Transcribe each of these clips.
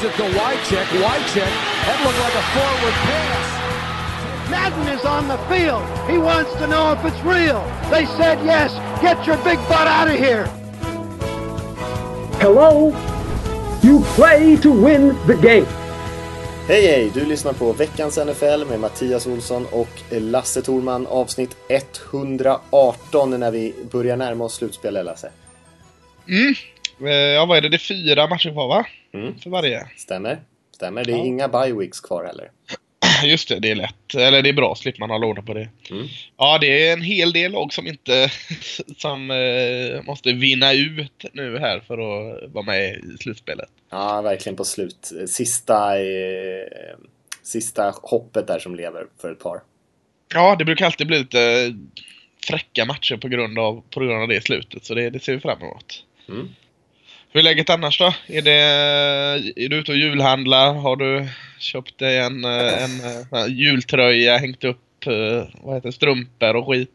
Gives it to Wycheck. Wycheck. That looked like a forward pass. Madden is on the field. He wants to know if it's real. They said yes. Get your big butt out of here. Hello? You play to win the game. Hej hej! Du lyssnar på veckans NFL med Mattias Olsson och Lasse Thorman avsnitt 118 när vi börjar närma oss slutspel, Lasse. Mm. Eh, Ja, vad är det? Det är fyra matcher kvar va? Mm. För varje. Stämmer? Stämmer. Det är Ja. inga bye weeks kvar heller. Just det, det är lätt. Eller det är bra, slipper man hålla ordning på det. Mm. Ja, det är en hel del lag som inte... som eh, måste vinna ut nu här för att vara med i slutspelet. Ja, verkligen på slut. Sista, eh, sista hoppet där som lever för ett par. Ja, det brukar alltid bli lite fräcka matcher på grund av, på grund av det slutet, så det, det ser vi fram emot. Mm. Hur är läget annars då? Är, det, är du ute och julhandlar? Har du köpt dig en, eh, en, eh, en, jultröja, hängt upp eh, vad heter strumpor och skit?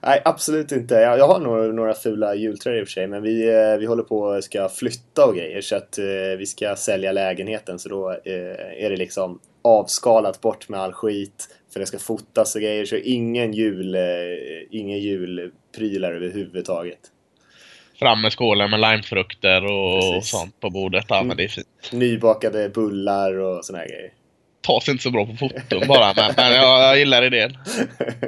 Nej, absolut inte. Jag, jag har några, några fula jultröjor i och för sig, men vi, vi håller på att ska flytta och grejer så att vi ska sälja lägenheten så då är det liksom avskalat bort med all skit för det ska fotas och grejer så ingen jul, ingen julprylar överhuvudtaget. Fram med skålen med limefrukter och Precis. sånt på bordet. Ja, men det är fint. Nybakade bullar och såna här grejer. Tas inte så bra på foton bara, men, men jag, jag gillar idén.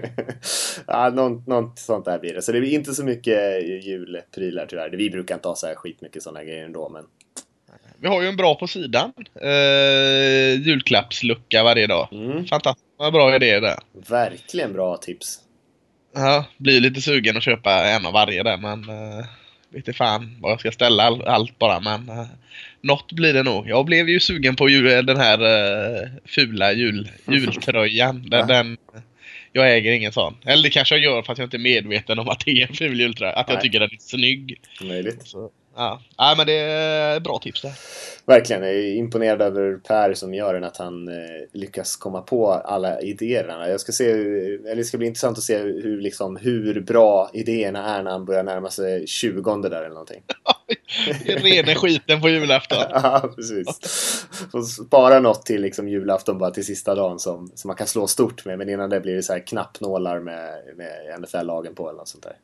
ja, något, något sånt där blir det. Så det blir inte så mycket julprylar tyvärr. Vi brukar inte ha så här skitmycket såna grejer ändå, men Vi har ju en bra på sidan. Eh, julklappslucka varje dag. mm, Fantastiskt bra idé där. verkligen bra tips. Ja, blir lite sugen att köpa en av varje där, men uh, vet inte fan vad jag ska ställa all, allt bara, men uh, något blir det nog. Jag blev ju sugen på jul, den här uh, fula jul, jultröjan. Den, den, jag äger ingen sån. Eller det kanske jag gör för att jag inte är medveten om att det är en ful jultröja. Att jag Nej. tycker den är snygg. Möjligt. Så, ja. ja, men det är bra tips där. Verkligen, jag är imponerad över Per som gör den, att han eh, lyckas komma på alla idéerna. Jag ska se, eller det ska bli intressant att se hur, liksom, hur bra idéerna är när han börjar närma sig 20 där eller någonting. Rena skiten på julafton. Ja, precis. Får spara något till liksom, julafton bara till sista dagen som, som man kan slå stort med. Men innan det blir det så här knappnålar med, med NFL-lagen på eller något sånt där.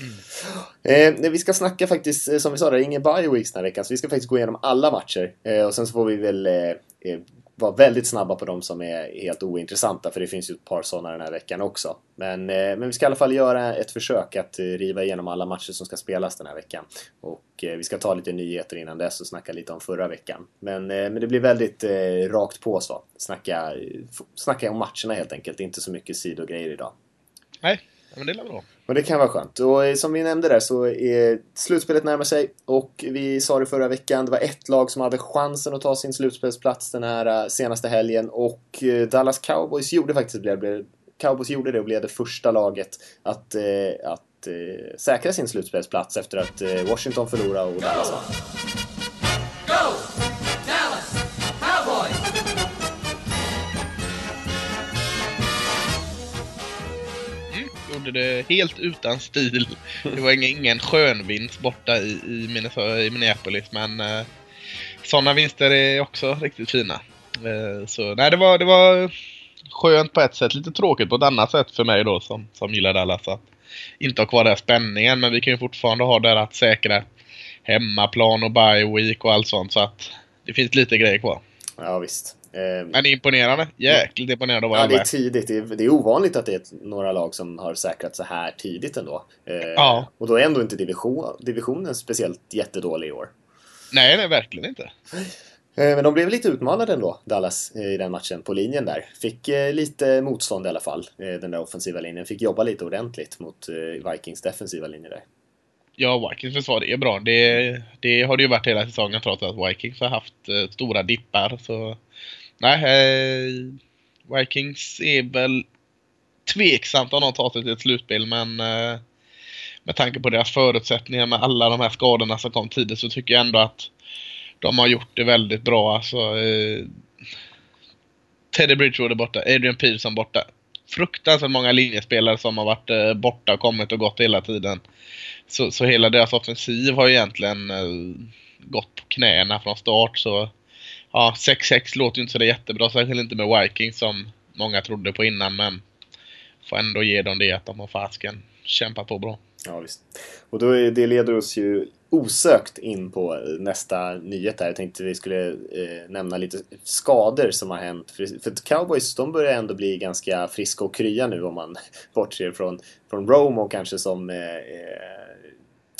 Mm. Eh, vi ska snacka faktiskt, eh, som vi sa, det är ingen bye weeks den här veckan. Så vi ska faktiskt gå igenom alla matcher. Eh, och sen så får vi väl eh, eh, vara väldigt snabba på de som är helt ointressanta. För det finns ju ett par sådana den här veckan också. Men, eh, men vi ska i alla fall göra ett försök att eh, riva igenom alla matcher som ska spelas den här veckan. Och eh, vi ska ta lite nyheter innan dess och snacka lite om förra veckan. Men, eh, men det blir väldigt eh, rakt på så. Snacka, eh, snacka om matcherna helt enkelt. Inte så mycket sidogrejer idag. Nej, men det är väl bra. Men det kan vara skönt. Och eh, som vi nämnde där så är slutspelet närmar sig och vi sa det förra veckan, det var ett lag som hade chansen att ta sin slutspelsplats den här eh, senaste helgen och eh, Dallas Cowboys gjorde faktiskt det. Cowboys gjorde det och blev det första laget att, att säkra sin slutspelsplats efter att Washington förlorade och Dallas vann. Gjorde det helt utan stil. Det var ingen, ingen skönvinst borta i, i, Minnesota, i Minneapolis, men eh, sådana vinster är också riktigt fina. Eh, så nej, det var, det var skönt på ett sätt, lite tråkigt på ett annat sätt för mig då som, som gillar Dallas att inte ha kvar den här spänningen, men vi kan ju fortfarande ha där att säkra hemmaplan och bye week och allt sånt, så att det finns lite grejer kvar. Ja visst. Men det är imponerande. Jäkligt imponerande att vara Ja, det är tidigt. Det är, det är ovanligt att det är några lag som har säkrat så här tidigt ändå. Eh, Ja. Och då är ändå inte division, divisionen speciellt jättedålig i år. Nej, nej, verkligen inte. Eh, Men de blev lite utmanade ändå, Dallas, eh, i den matchen på linjen där. Fick eh, lite motstånd i alla fall, eh, den där offensiva linjen. Fick jobba lite ordentligt mot Vikings defensiva linje där. Ja, Vikings försvar är bra. Det, det har det ju varit hela säsongen trots att Vikings har haft stora dippar. Så nej, eh, Vikings är väl tveksamt om de tar sig till ett slutspel, men eh, med tanke på deras förutsättningar med alla de här skadorna som kom tidigt så tycker jag ändå att de har gjort det väldigt bra. Alltså, eh, Teddy Bridgewater borta, Adrian Peterson borta. Fruktansvärt många linjespelare som har varit eh, borta och kommit och gått hela tiden. Så, så hela deras offensiv har egentligen eh, gått på knäna från start. Så ja, 6-6 låter ju inte så jättebra, särskilt inte med Vikings som många trodde på innan, men får ändå ge dem det att de har fasken kämpat på bra. Ja, visst. Och då är, det leder oss ju osökt in på nästa nyhet här. Jag tänkte vi skulle eh, nämna lite skador som har hänt. För, för cowboys, de börjar ändå bli ganska friska och krya nu om man bortser från, från Romo kanske som eh, eh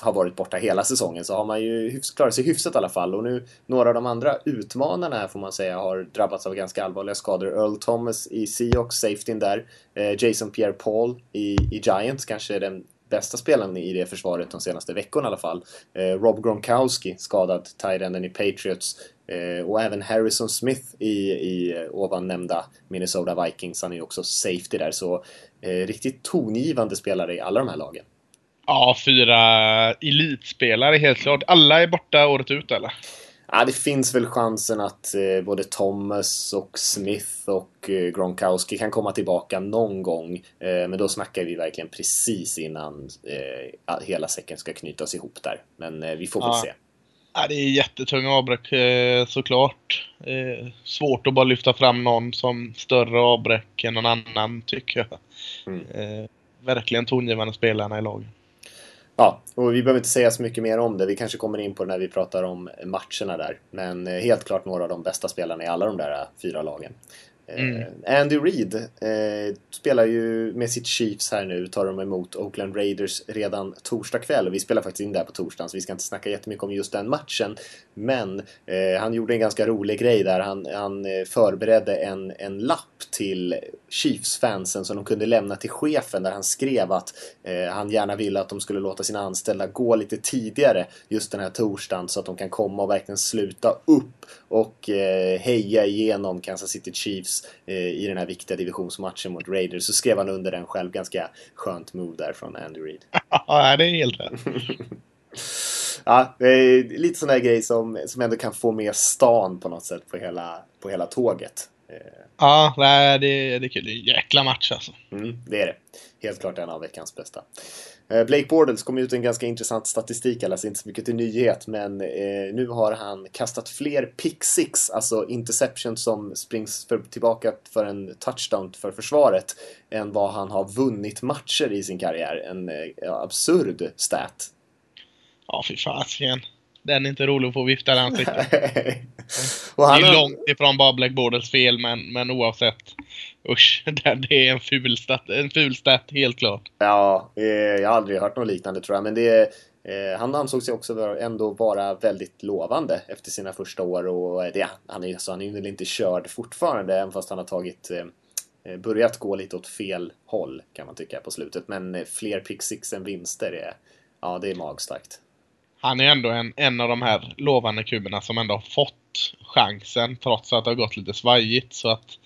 har varit borta hela säsongen så har man ju hyfs, klarat sig hyfsat i alla fall. Och nu några av de andra utmanarna här får man säga har drabbats av ganska allvarliga skador. Earl Thomas i Seahawks, safetyn där. Eh, Jason Pierre-Paul i, i Giants, kanske den bästa spelaren i det försvaret de senaste veckorna i alla fall. Eh, Rob Gronkowski skadad, tight i Patriots. Eh, och även Harrison Smith i, i eh, ovan nämnda Minnesota Vikings. Han är ju också safety där, så eh, riktigt tongivande spelare i alla de här lagen. Ja, fyra elitspelare helt klart. Alla är borta året ut eller? Ja, det finns väl chansen att eh, både Thomas och Smith och eh, Gronkowski kan komma tillbaka någon gång. Eh, men då snackar vi verkligen precis innan eh, hela säcken ska knytas ihop där. Men eh, vi får väl Ja. se. Ja, det är jättetunga avbräck eh, såklart. Svårt att bara lyfta fram någon som större avbräck än någon annan tycker jag. Mm. Verkligen tongivande spelarna i laget. Ja, och vi behöver inte säga så mycket mer om det. Vi kanske kommer in på det när vi pratar om matcherna där. Men eh, helt klart några av de bästa spelarna i alla de där eh, fyra lagen. Mm. Eh, Andy Reid eh, spelar ju med sitt Chiefs här nu, tar de emot Oakland Raiders redan torsdag kväll. Vi spelar faktiskt in där på torsdagen så vi ska inte snacka jättemycket om just den matchen. Men eh, han gjorde en ganska rolig grej där. Han, han eh, förberedde en, en lapp till Chiefs-fansen som de kunde lämna till chefen där han skrev att eh, han gärna ville att de skulle låta sina anställda gå lite tidigare just den här torsdagen så att de kan komma och verkligen sluta upp och eh, heja igenom Kansas City Chiefs eh, i den här viktiga divisionsmatchen mot Raiders. Så skrev han under den själv. Ganska skönt move där från Andy Reid. Ja, det är helt rätt. Ja, det är lite sån där grej som, som ändå kan få med stan på något sätt på hela, på hela tåget. Eh, Ja, det, det är kul. Det är en jäkla match alltså. Mm, det är det. Helt klart en av veckans bästa. Eh, Blake Bortles kom ut en ganska intressant statistik, alltså inte så mycket till nyhet, men eh, nu har han kastat fler pick six, alltså interception som springs för, tillbaka för en touchdown för försvaret, än vad han har vunnit matcher i sin karriär. En eh, absurd stat. Ja, fy fasiken. Den är inte rolig att få vifta i ansiktet. Och Det är långt ifrån bara Black Borders fel, men, men oavsett. Usch, det är en ful stat, en ful stat helt klart. Ja, eh, jag har aldrig hört något liknande tror jag. Men det, eh, han ansåg sig också ändå vara väldigt lovande efter sina första år. Och det, han, är, så han är ju väl inte körd fortfarande, även fast han har tagit, eh, börjat gå lite åt fel håll kan man tycka på slutet. Men eh, fler pick six än vinster, är, ja det är magstarkt. Han är ändå en, en av de här lovande kuberna som ändå har fått chansen trots att det har gått lite svajigt. Så att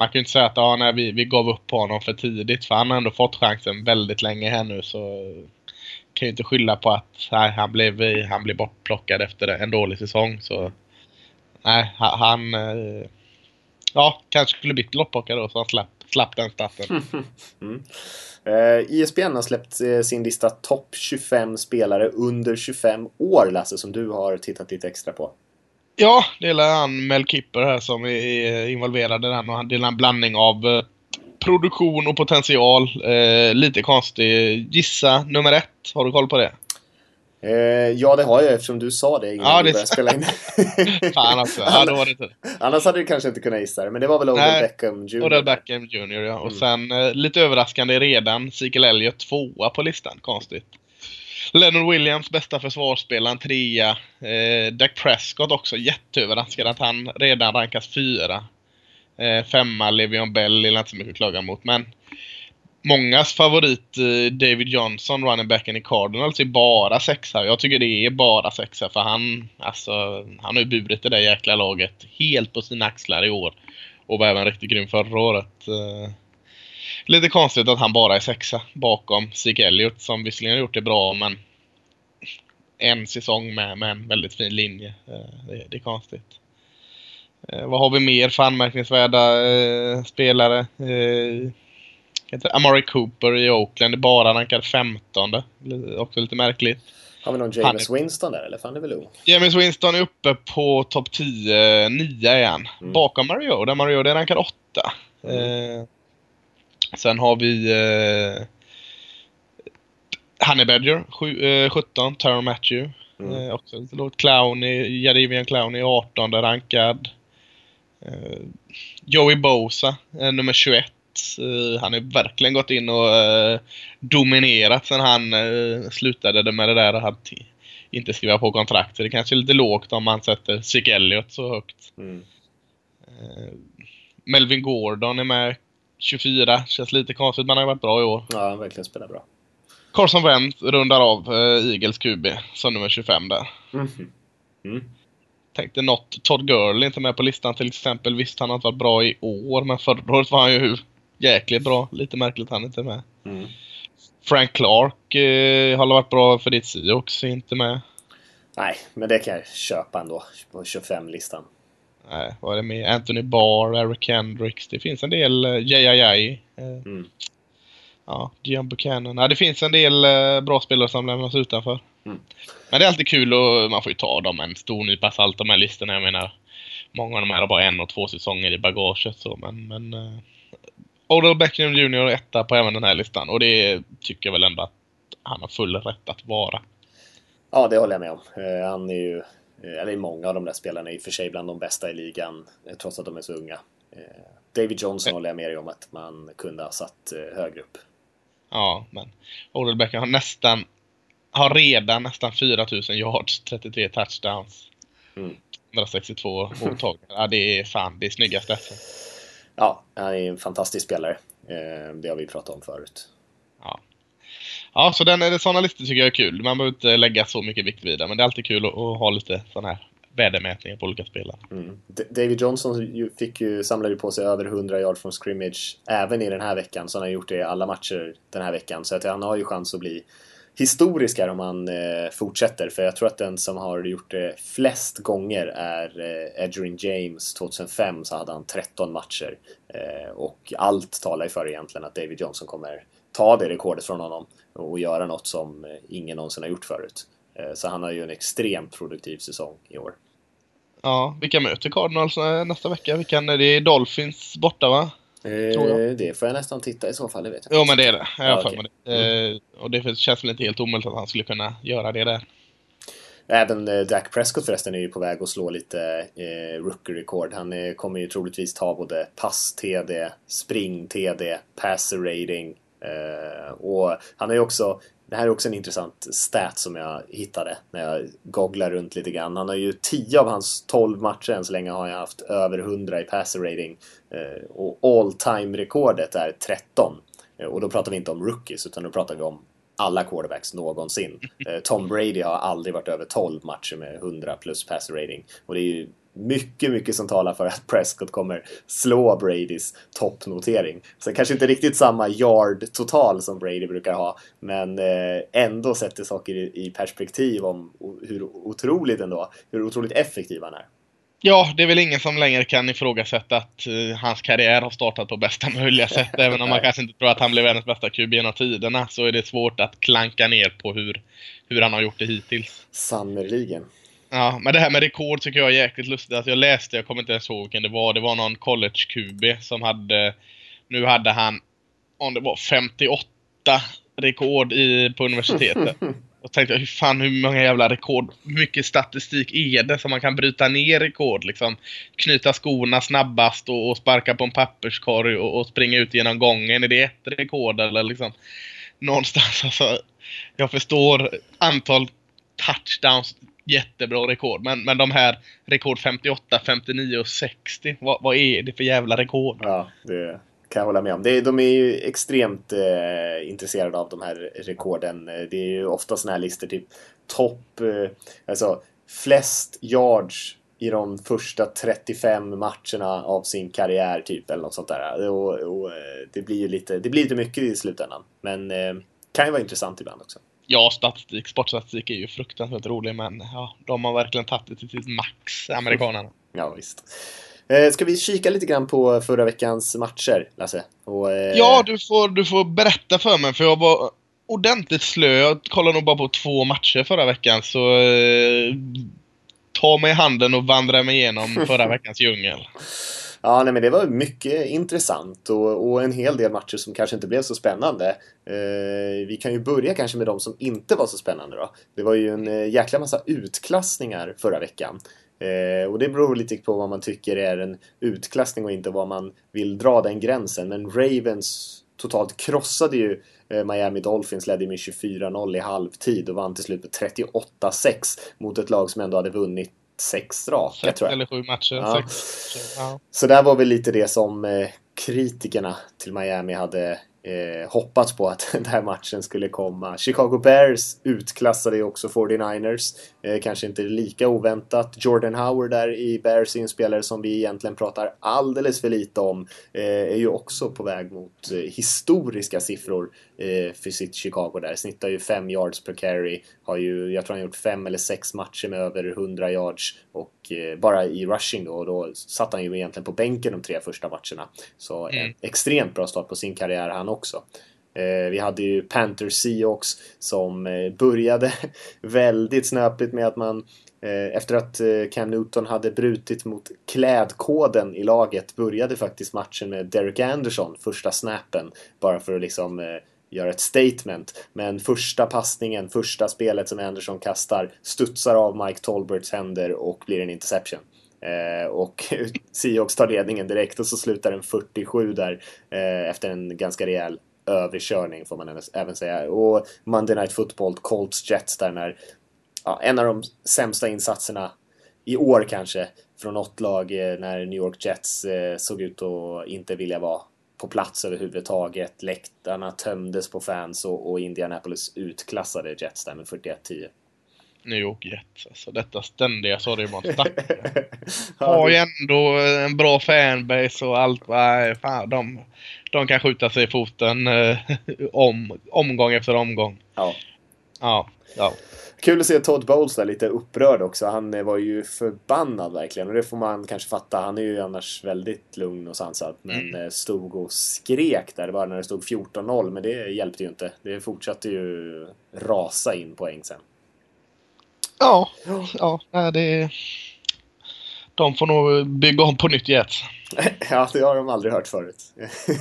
man kan ju inte säga att ah, nej, vi, vi gav upp på honom för tidigt. För han har ändå fått chansen väldigt länge här nu. Så kan ju inte skylla på att nej, han, blev, han blev bortplockad efter en dålig säsong. Så nej, han... Eh, ja, kanske skulle blivit lottplockad då så han slapp, slapp den starten. Mm. Eh, ISBN har släppt eh, sin lista topp 25 spelare under 25 år, Lasse, som du har tittat lite extra på. Ja, det är han Mel Kipper här som är- är involverad i den och han delar en blandning av eh, produktion och potential. Eh, lite konstig. Gissa nummer ett. Har du koll på det? Eh, ja, det har jag eftersom du sa det innan Ja, vi det- började spela in. Fan också. Ja, då var det tur. Annars hade du kanske inte kunnat gissa det, men det var väl Odell Beckham Jr. Odell Beckham Jr ja. Och sen eh, lite överraskande redan Ezekiel Elliott tvåa på listan. Konstigt. Leonard Williams, bästa försvarsspelaren, trea. Eh, Dak Prescott också jätteöverraskad att han redan rankas fyra. Eh, femma Levion Bell är inte så mycket att klaga mot. Men mångas favorit eh, David Johnson, running backen i Cardinals, är bara sexa. Jag tycker det är bara sexa för han, alltså, han har ju burit det där jäkla laget helt på sina axlar i år. Och var även riktigt grym förra året. Eh, Lite konstigt att han bara är sexa bakom Zeke Elliott som visserligen har gjort det bra men en säsong med, med en väldigt fin linje. Eh, Det, det är konstigt. Eh, vad har vi mer för anmärkningsvärda eh, spelare? Eh, heter Amari Cooper i Oakland är bara rankad 15. Li- Också lite märkligt. Har vi någon James är- Winston där eller? Fan, det är väl ung? James Winston är uppe på topp 10, 9 igen. Mm. Bakom Mario, där Mario är rankad 8. Eh, sen har vi eh, Honey Badger, sju, eh, 17, Tyron Matthew. Mm. Eh, också lite lågt. Clowny, Jadivian Clowny, 18 rankad. Eh, Joey Bosa, eh, nummer 21. Eh, han har verkligen gått in och eh, dominerat sen han eh, slutade med det där att inte skriva på kontrakt. Så det kanske är lite lågt om man sätter Zeke Elliott så högt. Mm. Melvin Gordon är med 24. Känns lite konstigt men han har varit bra i år. Ja, han verkligen spelar bra. Carson Wentz rundar av eh, Eagles QB som nummer 25 där. Mhm. Mm. Tänkte något, Todd Gurley inte med på listan till exempel. Visst, han har inte varit bra i år, men förra året var han ju jäkligt bra. Lite märkligt han inte är med. Mm. Frank Clark eh, har varit bra för ditt Seahawks, inte med. Nej, men det kan jag köpa ändå på 25-listan. Nej, vad är det med? Anthony Barr, Eric Hendricks. Det finns en del uh, JII. Eh, Mm. Ja, Dion Buchanan. Ja, det finns en del eh, bra spelare som lämnas utanför. Mm. Men det är alltid kul och man får ju ta dem en stor nypa salt, de här listorna. Jag menar, många av de här har bara en och två säsonger i bagaget. Så, men, men uh, Odell Beckham Jr är etta på även den här listan. Och det tycker jag väl ändå att han har full rätt att vara. Ja, det håller jag med om. Eh, han är ju, eh, eller många av de där spelarna är i och för sig bland de bästa i ligan, eh, trots att de är så unga. Eh, David Johnson håller jag med dig om att man kunde ha satt eh, högre upp. Ja, men Odell Beckham har nästan, har redan nästan 4000 yards, 33 touchdowns. Mm. 162 mottagningar. Ja, det är fan, det är snygga stats. Ja, han är en fantastisk spelare. Eh, det har vi pratat om förut. Ja. Ja, så den, sådana listor tycker jag är kul. Man behöver inte lägga så mycket vikt vid det, men det är alltid kul att, att ha lite sådana här värdemätningar på olika spelare. Mm. David Johnson fick ju, samlade ju på sig över 100 yard från scrimmage även i den här veckan, så han har gjort det i alla matcher den här veckan. Så att han har ju chans att bli historisk här om han eh, fortsätter, för jag tror att den som har gjort det flest gånger är eh, Edgerrin James. 2005 så hade han 13 matcher eh, och allt talar ju för egentligen att David Johnson kommer ta det rekordet från honom och göra något som eh, ingen någonsin har gjort förut. Eh, så han har ju en extremt produktiv säsong i år. Ja, vilka möter Cardinals eh, nästa vecka? Vilka, det är Dolphins borta va? Eh, det får jag nästan titta i så fall, det vet jag Jo men det är det. Jag okej. mig det. Eh, och det känns väl inte helt omöjligt att han skulle kunna göra det där. Även eh, Dak Prescott förresten är ju på väg att slå lite eh, rookie-rekord. Han eh, kommer ju troligtvis ta både pass-TD, spring-TD, passer rating. Eh, och han har ju också, det här är också en intressant stat som jag hittade när jag googlar runt lite grann. Han har ju 10 av hans 12 matcher än så länge har jag haft över 100 i passer rating. Eh, och all time rekordet är 13. Eh, och då pratar vi inte om rookies utan då pratar vi om alla quarterbacks någonsin. Eh, Tom Brady har aldrig varit över 12 matcher med 100 plus passer rating. Och det är ju mycket, mycket som talar för att Prescott kommer slå Bradys toppnotering. Så kanske inte riktigt samma yard-total som Brady brukar ha, men eh, ändå sätter saker i, perspektiv om hur otroligt ändå, hur otroligt effektiv han är. Ja, det är väl ingen som längre kan ifrågasätta att eh, hans karriär har startat på bästa möjliga sätt. Även om man kanske inte tror att han blev världens bästa QB genom tiderna så är det svårt att klanka ner på hur, hur han har gjort det hittills. Sannerligen. Ja, men det här med rekord tycker jag är jäkligt lustigt. Alltså jag läste, jag kommer inte ens ihåg vilken det var. Det var någon college-QB som hade... Nu hade han, om det var 58 rekord i, på universitetet. Och tänkte jag, hur fan hur många jävla rekord, hur mycket statistik är det som man kan bryta ner rekord liksom? Knyta skorna snabbast och, och sparka på en papperskorg och, och springa ut genom gången. Är det ett rekord eller liksom? Någonstans alltså. Jag förstår antal touchdowns, jättebra rekord. Men, men de här rekord 58, 59 och 60. Vad, vad är det för jävla rekord? Ja, det kan jag hålla med om. Det, de är ju extremt eh, intresserade av de här rekorden. Det är ju ofta sådana här listor, typ topp, eh, alltså flest yards i de första 35 matcherna av sin karriär, typ, eller något sånt där. Och, och eh, det blir ju lite, det blir lite mycket i slutändan. Men eh, kan ju vara intressant ibland också. Ja, statistik, sportstatistik är ju fruktansvärt rolig men ja, de har verkligen tagit det till sitt max, amerikanerna. Ja, visst. Eh, ska vi kika lite grann på förra veckans matcher, Lasse? Och, eh, Ja, du får, du får berätta för mig för jag var ordentligt slö. Jag kollade nog bara på två matcher förra veckan så eh, ta mig i handen och vandra mig igenom förra veckans djungel. Ja, nej, men det var mycket intressant och, och en hel del matcher som kanske inte blev så spännande. Eh, vi kan ju börja kanske med de som inte var så spännande då. Det var ju en eh, jäkla massa utklassningar förra veckan. Eh, och det beror lite på vad man tycker är en utklassning och inte vad man vill dra den gränsen. Men Ravens totalt krossade ju eh, Miami Dolphins, ledde med 24-0 i halvtid och vann till slut med 38-6 mot ett lag som ändå hade vunnit sex raka Sex tror jag. eller sju matcher. Ja. Sex. Ja. Så där var väl lite det som eh, kritikerna till Miami hade eh, hoppats på att den här matchen skulle komma. Chicago Bears utklassade ju också 49ers. Eh, kanske inte lika oväntat. Jordan Howard där i Bears är en spelare som vi egentligen pratar alldeles för lite om. Eh, är ju också på väg mot eh, historiska siffror för sitt Chicago där. Snittar ju 5 yards per carry. Har ju, jag tror han gjort fem eller sex matcher med över 100 yards. Och eh, bara i rushing då. Och då satt han ju egentligen på bänken de tre första matcherna. Så en extremt bra start på sin karriär han också. Eh, vi hade ju Panthers Seahawks som eh, började väldigt snöpligt med att man eh, efter att eh, Cam Newton hade brutit mot klädkoden i laget började faktiskt matchen med Derek Anderson, första snappen, bara för att liksom eh, göra ett statement. Men första passningen, första spelet som Anderson kastar studsar av Mike Tolberts händer och blir en interception. Eh, och Seahawks tar ledningen direkt och så slutar den 47 där eh, efter en ganska rejäl överkörning får man även- säga. Och Monday Night Football, Colts Jets där när ja, en av de sämsta insatserna i år kanske från något lag eh, när New York Jets eh, såg ut att inte vilja vara på plats överhuvudtaget. Läktarna tömdes på fans och, och Indianapolis utklassade Jets där med 41-10. New York Jets. Alltså detta ständiga sorgebarn. Har ju ändå en bra fanbase och allt. Nej, fan, de, de kan skjuta sig i foten eh, om, omgång efter omgång. ja. Ja, ja. Kul att se Todd Bowles där lite upprörd också. Han eh, var ju förbannad verkligen och det får man kanske fatta. Han är ju annars väldigt lugn och sansad. Men eh, stod och skrek där bara när det stod 14-0. Men det hjälpte ju inte. Det fortsatte ju rasa in poäng sen. Ja, ja, det... De får nog bygga om på nytt Jets. ja, det har de aldrig hört förut.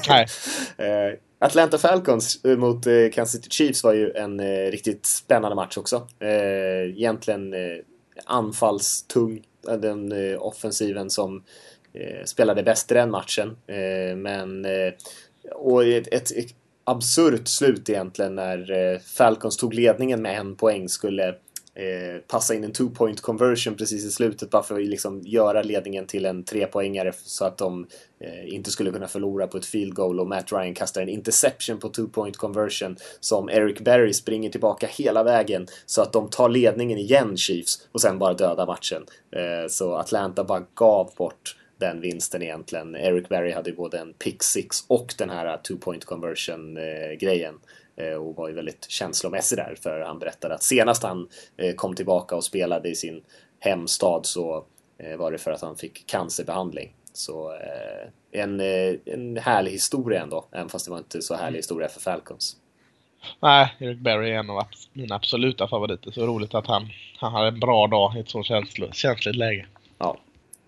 Nej. Atlanta Falcons eh, mot eh, Kansas City Chiefs var ju en eh, riktigt spännande match också. Eh, egentligen eh, anfallstung, eh, den eh, offensiven som eh, spelade bäst i den matchen. Eh, men, eh, och ett, ett, absurt slut egentligen när eh, Falcons tog ledningen med en poäng skulle eh, passa in en two point conversion precis i slutet bara för att liksom göra ledningen till en trepoängare så att de eh, inte skulle kunna förlora på ett field goal och Matt Ryan kastar en interception på two point conversion som Eric Berry springer tillbaka hela vägen så att de tar ledningen igen Chiefs och sen bara dödar matchen. Eh, så Atlanta bara gav bort den vinsten egentligen. Eric Berry hade ju både en pick six och den här two point conversion eh, grejen eh, och var ju väldigt känslomässig där för han berättade att senast han eh, kom tillbaka och spelade i sin hemstad så eh, var det för att han fick cancerbehandling. Så eh, en, eh, en härlig historia ändå, även fast det var inte så härlig historia för Falcons. Nej, Eric Berry är en av mina absoluta favoriter. Så roligt att han, han hade en bra dag i ett så känslo, känsligt läge. Ja.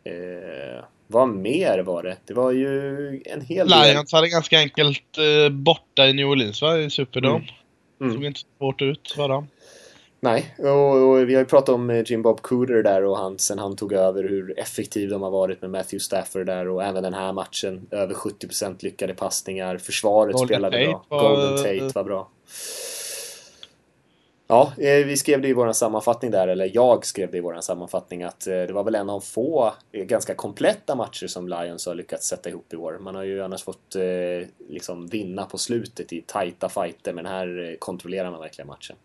Eh, vad mer var det? Det var ju en hel del. Lions hade ganska enkelt eh, borta i New Orleans va, i Superdome. Mm. Såg inte svårt ut för dem. Nej, och, och vi har ju pratat om eh, Jim Bob Cooter där och han, sen han tog över hur effektiv de har varit med Matthew Stafford där och även den här matchen. Över 70% lyckade passningar. Försvaret Golden spelade Tate bra. var- Golden Tate var bra. Ja, eh, vi skrev det i vår sammanfattning där, eller jag skrev det i vår sammanfattning att eh, det var väl en av få eh, ganska kompletta matcher som Lions har lyckats sätta ihop i år. Man har ju annars fått liksom vinna på slutet i tajta fighter men här kontrollerar man verkligen matchen.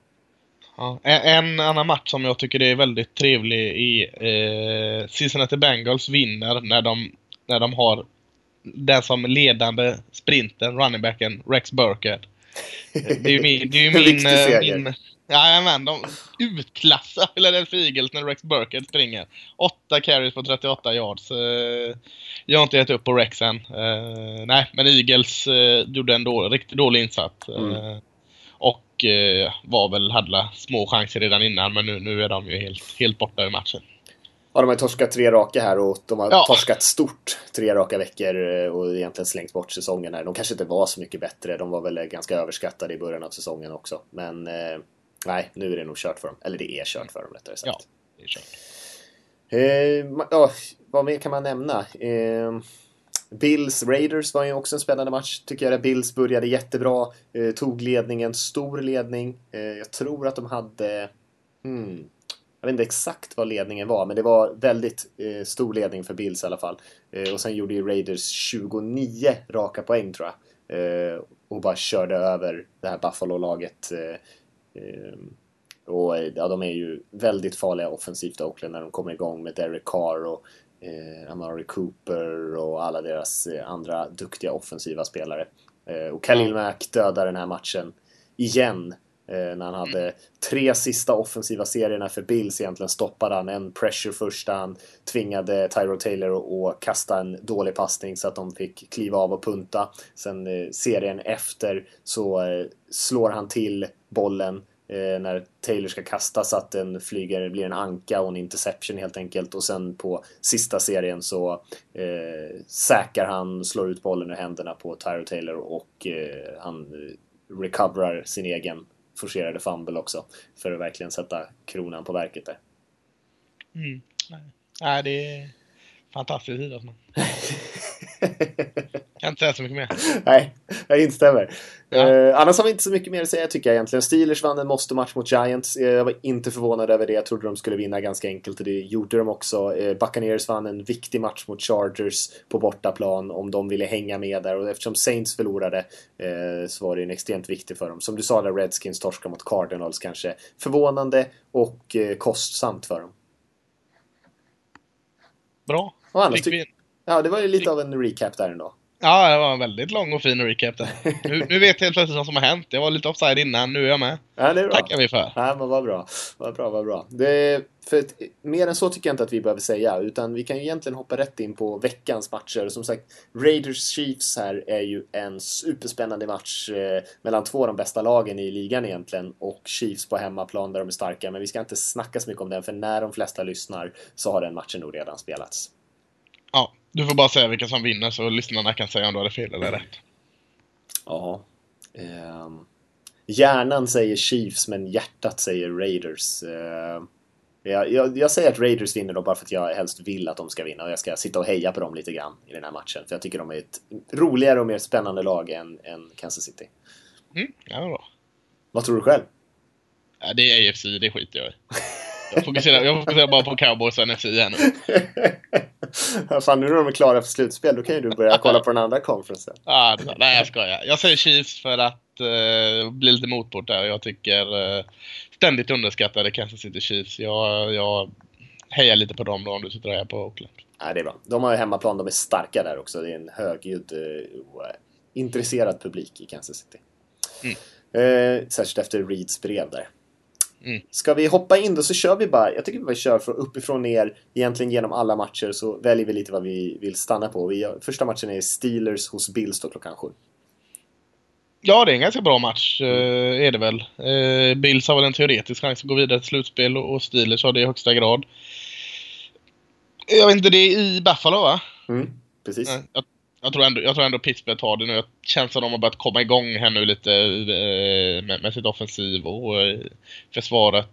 Ja. En, annan match som jag tycker är väldigt trevlig i eh, Cincinnati Bengals vinner när de, när de har den som ledande sprinten, runningbacken Rex Burkhead. Det är ju min... Det är min, min Jajamän, de utklassar Philadelphia Eagles när Rex Burkhead springer. 8 carries på 38 yards. Eh, jag har inte gett upp på Rex än. Eh, nej, men Eagles eh, gjorde en då, riktigt dålig insats. Mm. Och var väl, hade små chanser redan innan men nu, nu är de ju helt, helt borta ur matchen. Ja, de har torskat tre raka här och de har Ja. torskat stort tre raka veckor och egentligen slängt bort säsongen här. De kanske inte var så mycket bättre. De var väl ganska överskattade i början av säsongen också. Men nej, nu är det nog kört för dem. Eller det är kört för dem rättare sagt. Ja, det är kört. Eh, ja, vad mer kan man nämna? Eh, Bills Raiders var ju också en spännande match tycker jag. Bills började jättebra, eh, tog ledningen, stor ledning. Eh, jag tror att de hade... Hmm, jag vet inte exakt vad ledningen var, men det var väldigt eh, stor ledning för Bills i alla fall. Eh, och sen gjorde ju Raiders 29 raka poäng tror jag. Eh, och bara körde över det här Buffalo-laget. Eh, eh, och eh, ja, de är ju väldigt farliga offensivt Oakland när de kommer igång med Derek Carr och eh, Amari Cooper och alla deras eh, andra duktiga offensiva spelare. Eh, och Khalil Mack dödar den här matchen igen. Eh, när han hade tre sista offensiva serierna för Bills egentligen stoppade han en pressure första. Han tvingade Tyro Taylor att- att kasta en dålig passning så att de fick kliva av och punta. Sen eh, serien efter så eh, slår han till bollen eh, när Taylor ska kasta så att den flyger, blir en anka och en interception helt enkelt. Och sen på sista serien så eh, säkrar han, slår ut bollen ur händerna på Tyro Taylor och eh, han eh, recoverar sin egen forcerade fumble också. För att verkligen sätta kronan på verket där. Mm. Nej, det är fantastiskt idrottsman. Kan inte säga så mycket mer. Nej, jag instämmer. Ja. Eh, annars har vi inte så mycket mer att säga tycker jag egentligen. Steelers vann en måste-match mot Giants. Eh, Jag var inte förvånad över det. Jag trodde de skulle vinna ganska enkelt och det gjorde de också. Eh, Buccaneers vann en viktig match mot Chargers på bortaplan om de ville hänga med där och eftersom Saints förlorade eh, så var det en extremt viktig för dem. Som du sa där, Redskins torskar mot Cardinals kanske förvånande och eh, kostsamt för dem. Bra. Och annars. Ja, det var ju lite av en recap där ändå. Ja, det var en väldigt lång och fin recap där. Nu, nu vet jag helt plötsligt vad som har hänt. Jag var lite offside innan, nu är jag med. Ja, det är bra. tackar vi för. Ja, men vad bra. Vad bra, vad bra. Det, för att, mer än så tycker jag inte att vi behöver säga, utan vi kan ju egentligen hoppa rätt in på veckans matcher. Som sagt, Raiders Chiefs här är ju en superspännande match eh, mellan två av de bästa lagen i ligan egentligen och Chiefs på hemmaplan där de är starka. Men vi ska inte snacka så mycket om den, för när de flesta lyssnar så har den matchen nog redan spelats. Du får bara säga vilka som vinner så lyssnarna kan säga om du hade fel eller rätt. Ja. Ehm, hjärnan säger Chiefs, men hjärtat säger Raiders. Ehm, jag, jag, jag säger att Raiders vinner då bara för att jag helst vill att de ska vinna och jag ska sitta och heja på dem lite grann i den här matchen. För jag tycker de är ett roligare och mer spännande lag än, än Kansas City. Mm, ja, bra. Vad tror du själv? Ja, det är AFC, det skiter jag i. Jag fokuserar, jag fokuserar bara på Cowboys och NFC här nu. Fan, nu när de är klara för slutspel, då kan ju du börja kolla på den andra conferencen. Ah, nej, jag skojar. Jag säger Chiefs för att eh, bli lite motport där. Jag tycker eh, ständigt underskattade Kansas City Chiefs. Jag, jag hejar lite på dem då om du sitter här på Oakland. Nej, det är bra. De har ju hemmaplan, de är starka där också. Det är en högljudd eh, och eh, intresserad publik i Kansas City. Eh, särskilt efter Reeds brev där. Mm. Ska vi hoppa in då så kör vi bara, jag tycker vi kör från uppifrån ner, egentligen genom alla matcher så väljer vi lite vad vi vill stanna på. Vi, första matchen är Steelers hos Bills då klockan sju. Ja, det är en ganska bra match, eh, är det väl. Eh, Bills har väl en teoretisk chans att gå vidare till slutspel och Steelers har det i högsta grad. Jag vet inte, det är i Buffalo va? Mm, precis. Jag, jag, tror ändå, jag tror ändå Pittsburgh tar det nu. Det känns som de har börjat komma igång här nu lite eh, med, med sitt offensiv och eh, försvaret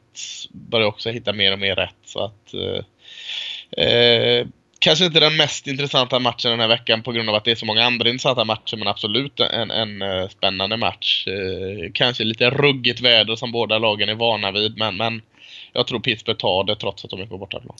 börjar också hitta mer och mer rätt. Så att, eh, eh, kanske inte den mest intressanta matchen den här veckan på grund av att det är så många andra intressanta matcher men absolut en, en spännande match. Eh, kanske lite ruggigt väder som båda lagen är vana vid men, men jag tror Pittsburgh tar det trots att de är på bortaplan.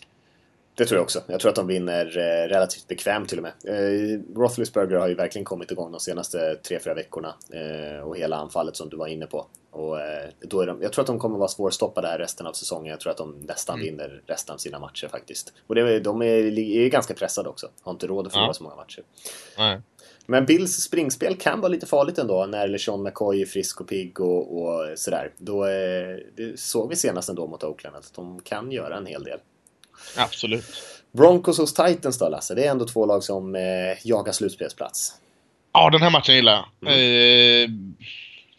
Det tror jag också. Jag tror att de vinner eh, relativt bekvämt till och med. Eh, Roethlisberger har ju verkligen kommit igång de senaste 3-4 veckorna. Eh, och hela anfallet som du var inne på. Och, då är de, jag tror att de kommer vara svårstoppade här resten av säsongen. Jag tror att de nästan vinner resten av sina matcher faktiskt. Och det, de är, är ganska pressade också. Har inte råd att förlora Ja. så många matcher. Nej. Men Bills springspel kan vara lite farligt ändå när LeSean McCoy är frisk och pigg och, och sådär. Då, det såg vi senast ändå mot Oakland att de kan göra en hel del. Absolut. Broncos hos Titans då Lasse, det är ändå två lag som eh, jagar slutspelsplats. Ja, den här matchen gillar jag. Mm. Eh,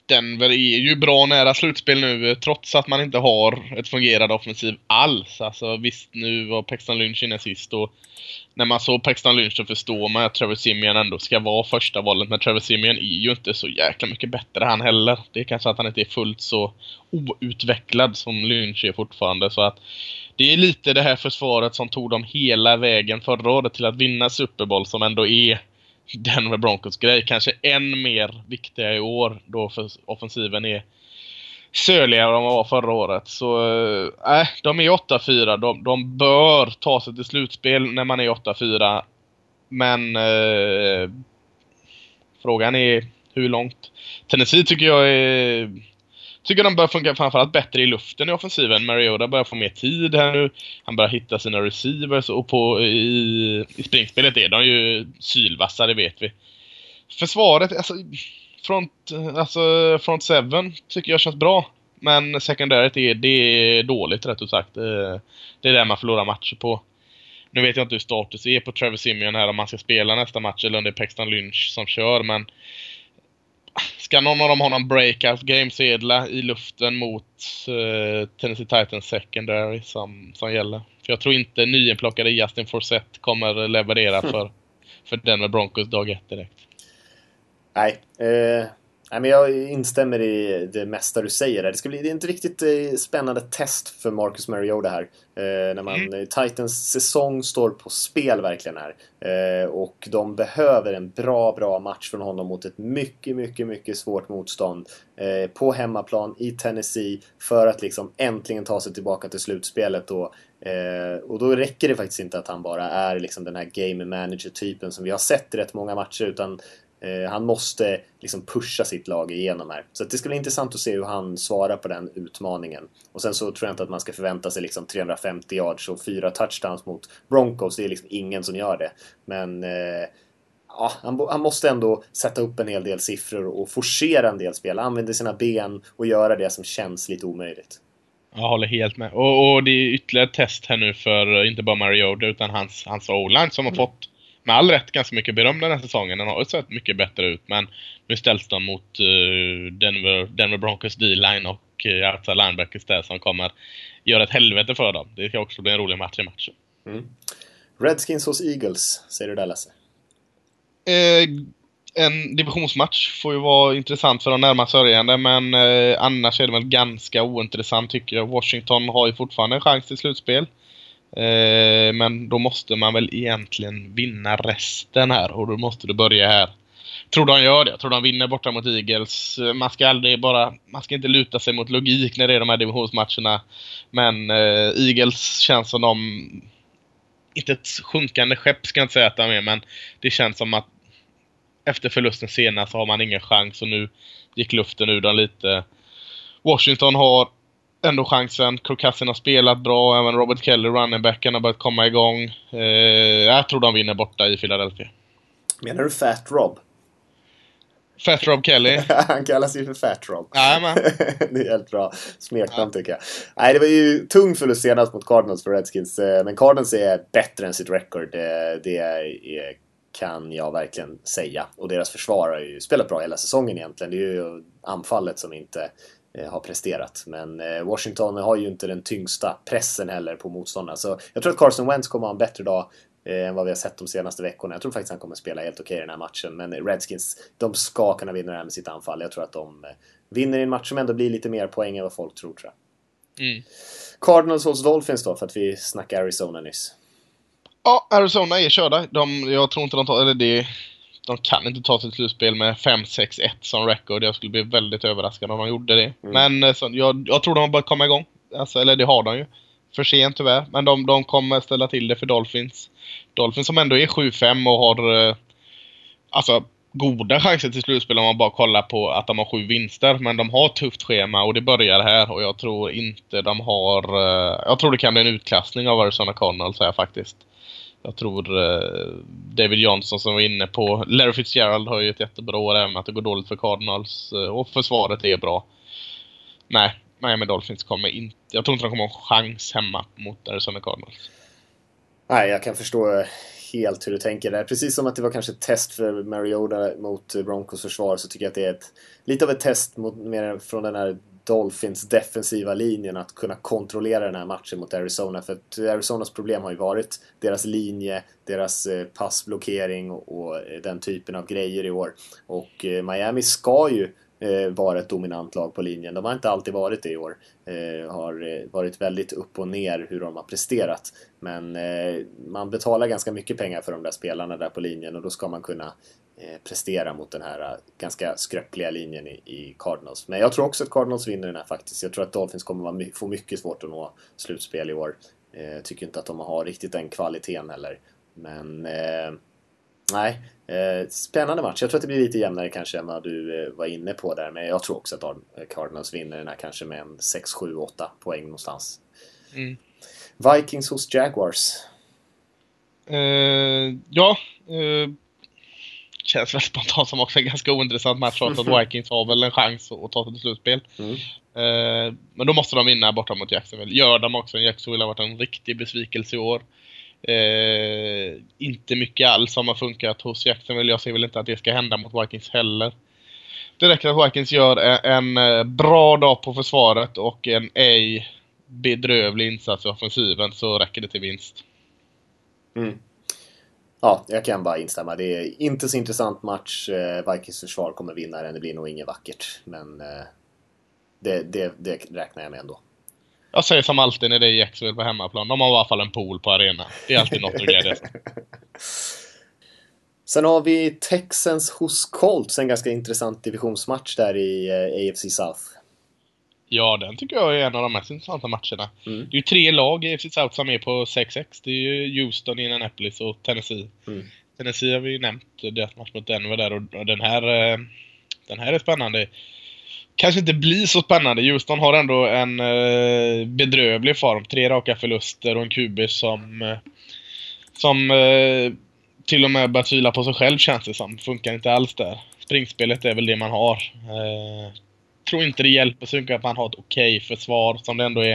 Denver är ju bra nära slutspel nu eh, trots att man inte har ett fungerande offensiv alls. Alltså visst, nu var Paxton Lynch inne sist och när man såg Paxton Lynch så förstår man att Trevor Simeon ändå ska vara första valet. Men Trevor Simeon är ju inte så jäkla mycket bättre han heller. Det är kanske att han inte är fullt så outvecklad som Lynch är fortfarande. Så att det är lite det här försvaret som tog dem hela vägen förra året till att vinna Super Bowl som ändå är Denver Broncos grej. Kanske än mer viktiga i år då för offensiven är söligare än vad de var förra året. Så eh, äh, de är 8-4. De, de bör ta sig till slutspel när man är 8-4. Men äh, frågan är hur långt. Tennessee tycker jag är Tycker de börjar funka framförallt bättre i luften i offensiven. Mariota börjar få mer tid här nu. Han börjar hitta sina receivers och på, i, i springspelet är de ju sylvassa, det vet vi. Försvaret, alltså front, alltså front seven tycker jag känns bra. Men sekundäret, är, det är dåligt rätt ut sagt. Eh, det är där man förlorar matcher på. Nu vet jag inte hur status är på Trevor Simeon här om han ska spela nästa match eller om det är Paxton Lynch som kör men Ska någon av dem ha någon breakout game sedla i luften mot uh, Tennessee Titans secondary som, som gäller? För jag tror inte nyinplockade Justin Forsett kommer leverera för, för Denver Broncos dag ett direkt. Nej, eh, Nej, men jag instämmer i det mesta du säger. Det, ska bli, det är inte riktigt eh, spännande test för Marcus Mariota här. Eh, när man, mm. Titans säsong står på spel verkligen här. Eh, och de behöver en bra, bra match från honom mot ett mycket, mycket, mycket svårt motstånd. Eh, på hemmaplan i Tennessee för att liksom äntligen ta sig tillbaka till slutspelet. Och, eh, och då räcker det faktiskt inte att han bara är liksom den här game manager-typen som vi har sett i rätt många matcher. Utan han måste liksom pusha sitt lag igenom här. Så det ska bli intressant att se hur han svarar på den utmaningen. Och sen så tror jag inte att man ska förvänta sig liksom 350 yards och fyra touchdowns mot Broncos. Det är liksom ingen som gör det. Men eh, ja, han, han, måste ändå sätta upp en hel del siffror och forcera en del spel. Använda sina ben och göra det som känns lite omöjligt. Jag håller helt med. Och, och det är ytterligare ett test här nu för inte bara Mario utan hans, hans O-line som har mm. fått med all rätt ganska mycket beröm den här säsongen. Den har ju sett mycket bättre ut men nu ställs de mot uh, Denver, Denver Broncos D-line och uh, outside linebackers där som kommer göra ett helvete för dem. Det ska också bli en rolig match i matchen. Mm. Redskins hos Eagles, säger du där Lasse? Eh, en divisionsmatch får ju vara intressant för de närmast sörjande men eh, annars är det väl ganska ointressant tycker jag. Washington har ju fortfarande en chans till slutspel. Eh, men då måste man väl egentligen vinna resten här och då måste du börja här. Tror de gör det. Jag tror de vinner borta mot Eagles. Eh, man ska aldrig bara... Man ska inte luta sig mot logik när det är de här divisionsmatcherna. Men eh, Eagles känns som de... Inte ett sjunkande skepp ska jag inte säga att de är, men det känns som att efter förlusten senast så har man ingen chans och nu gick luften ur dem lite. Washington har ändå chansen. Kirk har spelat bra. Även Robert Kelly, runningbacken, har börjat komma igång. Eh, jag tror de vinner borta i Philadelphia. Menar du Fat Rob? Fat Rob Kelly. Han kallas ju för Fat Rob. Jajamän. det är helt bra smeknamn ja. tycker jag. Nej, det var ju tung förlust senast mot Cardinals för Redskins. Eh, men Cardinals är bättre än sitt record. Det, det är, kan jag verkligen säga. Och deras försvar har ju spelat bra hela säsongen egentligen. Det är ju anfallet som inte Eh, har presterat. Men eh, Washington har ju inte den tyngsta pressen heller på motståndarna. Så jag tror att Carson Wentz kommer ha en bättre dag eh, än vad vi har sett de senaste veckorna. Jag tror faktiskt han kommer spela helt okej okay i den här matchen. Men Redskins, de ska kunna vinna det här med sitt anfall. Jag tror att de vinner i en match som ändå blir lite mer poäng än vad folk tror, tror jag. Mm. Cardinals hos Dolphins då, för att vi snackade Arizona nyss. Ja, Arizona är körda. De, jag tror inte de tar... Eller det de kan inte ta sig till slutspel med 5-6-1 som record. Jag skulle bli väldigt överraskad om de gjorde det. Mm. Men eh, så, jag, jag, tror de har börjat komma igång. Alltså, eller det har de ju. För sent tyvärr. Men de, de kommer ställa till det för Dolphins. Dolphins som ändå är 7-5 och har eh, alltså, goda chanser till slutspel om man bara kollar på att de har sju vinster. Men de har ett tufft schema och det börjar här och jag tror inte de har... Eh, jag tror det kan bli en utklassning av Arizona Cardinals här faktiskt. Jag tror eh, David Johnson som var inne på. Larry Fitzgerald har ju ett jättebra år även att det går dåligt för Cardinals. Eh, och försvaret är bra. Nej, Miami Dolphins kommer inte... Jag tror inte de kommer ha en chans hemma mot Arizona Cardinals. Nej, jag kan förstå helt hur du tänker där. Precis som att det var kanske ett test för Mariota mot Broncos försvar så tycker jag att det är ett, lite av ett test mot, mer från den här Dolphins defensiva linjen att kunna kontrollera den här matchen mot Arizona. För att Arizonas problem har ju varit deras linje, deras eh, passblockering och, eh, den typen av grejer i år. Och eh, Miami ska ju vara ett dominant lag på linjen. De har inte alltid varit det i år. Har varit väldigt upp och ner hur de har presterat. Men man betalar ganska mycket pengar för de där spelarna där på linjen och då ska man kunna prestera mot den här eh, ganska skröpliga linjen i, Cardinals. Men jag tror också att Cardinals vinner den här faktiskt. Jag tror att Dolphins kommer få mycket svårt att nå slutspel i år. Eh, tycker inte att de har riktigt den kvaliteten heller. Men eh, Nej, eh, spännande match. Jag tror att det blir lite jämnare kanske än vad du eh, var inne på där. Men jag tror också att Ar- Cardinals vinner den här kanske med en 6, 7, 8 poäng någonstans. Mm. Vikings hos Jaguars. Eh, ja, eh, känns väl spontant som också en ganska ointressant match trots att Vikings har väl en chans att ta sig till slutspel. Mm. Eh, men då måste de vinna borta mot Jacksonville. Gör de också. Jacksonville har varit en riktig besvikelse i år. Eh, inte mycket alls som har funkat hos Jacksonville. Jag ser väl inte att det ska hända mot Vikings heller. Det räcker att Vikings gör en, en eh, bra dag på försvaret och en ej bedrövlig insats i offensiven så räcker det till vinst. Mm. Ja, jag kan bara instämma. Det är inte så intressant match. Eh, Vikings försvar kommer vinna den. Det blir nog inget vackert. Men eh, det, det, det räknar jag med ändå. Jag säger som alltid när det är Jacksonville på hemmaplan. De har i alla fall en pool på arenan. Det är alltid något att glädjas. Sen har vi Texans hos Colts. En ganska intressant divisionsmatch där i eh, AFC South. Ja, den tycker jag är en av de mest intressanta matcherna. Mm. Det är ju tre lag i AFC South som är på 6-6. Det är ju Houston, Indianapolis och Tennessee. Mm. Tennessee har vi ju nämnt, deras match mot Denver där och den här, eh, den här är spännande. Kanske inte blir så spännande. Houston har ändå en eh, bedrövlig form. Tre raka förluster och en QB som, eh, som till och med börjar tvivla på sig själv känns det som. Funkar inte alls där. Springspelet är väl det man har. Tror inte det hjälper så mycket att man har ett okej försvar som det ändå är.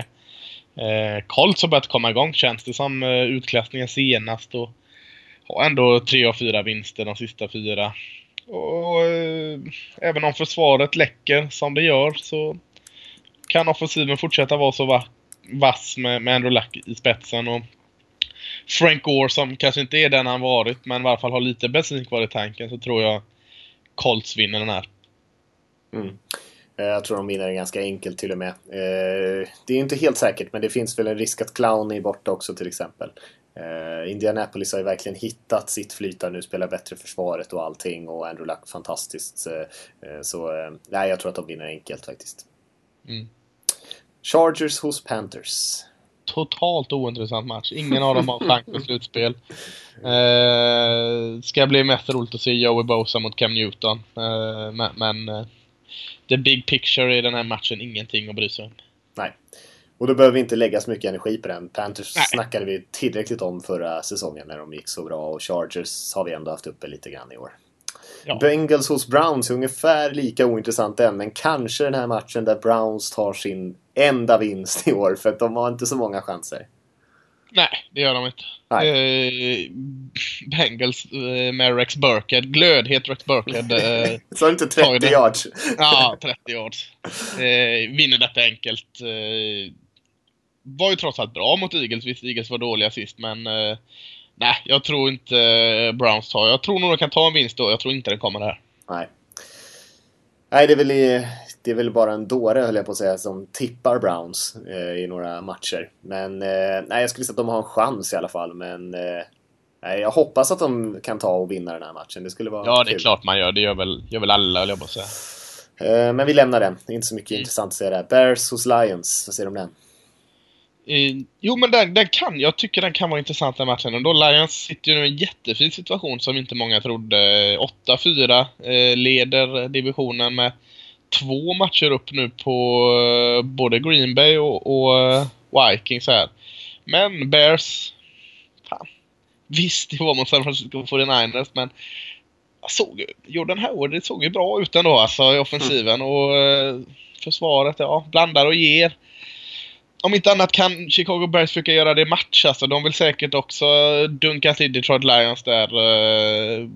Eh, Colts har börjat komma igång känns det som. Eh, utklassningen senast och har ändå tre av fyra vinster de sista fyra. Och eh, även om försvaret läcker som det gör så kan offensiven fortsätta vara så va vass med, med Andrew Luck i spetsen. Och Frank Gore som kanske inte är den han varit men i varje fall har lite bensin kvar i tanken så tror jag Colts vinner den här. Mm. Eh, Jag tror de vinner den ganska enkelt till och med. Eh, Det är inte helt säkert men det finns väl en risk att Clown är borta också till exempel. Eh, Indianapolis har ju verkligen hittat sitt flyt där nu, spelar bättre försvaret och allting och Andrew Luck fantastiskt. Så nej, jag tror att de vinner enkelt faktiskt. Mm. Chargers hos Panthers. Totalt ointressant match. Ingen av dem har chans för slutspel. Eh, ska bli mest roligt att se Joey Bosa mot Cam Newton. Eh, men the big picture i den här matchen, ingenting att bry sig om. Nej. Och då behöver vi inte lägga så mycket energi på den. Panthers Nej. snackade vi tillräckligt om förra säsongen när de gick så bra och Chargers har vi ändå haft uppe lite grann i år. Ja. Bengals hos Browns är ungefär lika ointressant än, men kanske den här matchen där Browns tar sin enda vinst i år för att de har inte så många chanser. Nej, det gör de inte. Nej. Bengals eh, med Rex Burkhead, glödhet Rex Burkhead. Eh, har du inte Tar ju 30 den. yards? ja, 30 yards. Eh, vinner detta enkelt. Eh, var ju trots allt bra mot Eagles. Visst, Eagles var dåliga sist, men eh, nej, jag tror inte eh, Browns tar. Jag tror nog de kan ta en vinst då. Jag tror inte den kommer här. Nej. Nej, det är, väl i, det är väl bara en dåre höll jag på att säga som tippar Browns eh, i några matcher. Men eh, nej, jag skulle säga att de har en chans i alla fall. Men eh, nej, jag hoppas att de kan ta och vinna den här matchen. Det skulle vara Ja, det är kul. klart man gör. Det gör väl, gör väl alla, höll jag på att säga. Eh, men vi lämnar den. Det är inte så mycket Mm. intressant att säga där. Bears hos Lions. Vad säger du om den? Eh, jo, men den, den kan, jag tycker den kan vara intressant den matchen ändå. Lions sitter ju nu i en jättefin situation som inte många trodde. 8-4, eh, leder divisionen med två matcher upp nu på både Green Bay och, och Vikings här. Men Bears. Visst, det var mot San Francisco 49ers, men jag såg Jordan Howard, det såg ju bra ut ändå alltså i offensiven och eh, försvaret, ja, blandar och ger. om inte annat kan Chicago Bears försöka göra det i match. Alltså, de vill säkert också dunka till Detroit Lions där. Eh,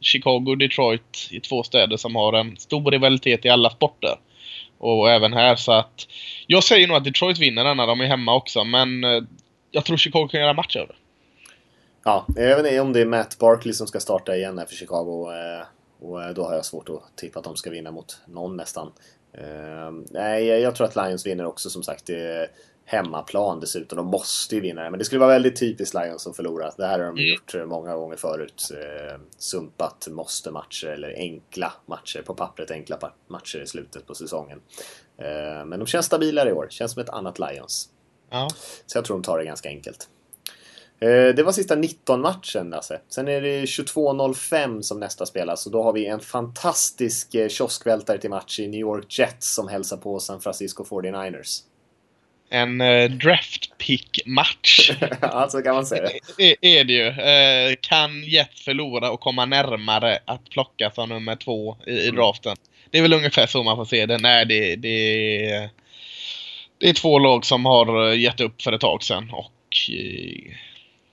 Chicago och Detroit i två städer som har en stor rivalitet i alla sporter. Och även här så att... Jag säger nog att Detroit vinner när de är hemma också, men eh, jag tror Chicago kan göra match av det. Ja, jag vet inte om det är Matt Barkley som ska starta igen här för Chicago. eh, Och eh, då har jag svårt att tippa att de ska vinna mot någon nästan. Eh, Nej, jag- tror att Lions vinner också som sagt. Hemmaplan dessutom. De måste ju vinna det. Men det skulle vara väldigt typiskt Lions som förlorar. Det här har de Mm. gjort många gånger förut. Eh, Sumpat måste-matcher eller enkla matcher. På pappret enkla matcher i slutet på säsongen. Eh, Men de känns stabilare i år. Känns som ett annat Lions. Ja. Så jag tror de tar det ganska enkelt. Eh, Det var sista 19-matchen Lasse. Sen är det 22.05 som nästa spelas och då har vi en fantastisk eh, kioskvältare till match i New York Jets som hälsar på San Francisco 49ers. En eh, draft pick-match. ja, så kan man säga det. är, är det ju. Eh, kan Jets förlora och komma närmare att plocka som nummer två i, i draften? Det är väl ungefär så man får se det. Nej, det, det, det är två lag som har gett upp för ett tag sedan. Och eh,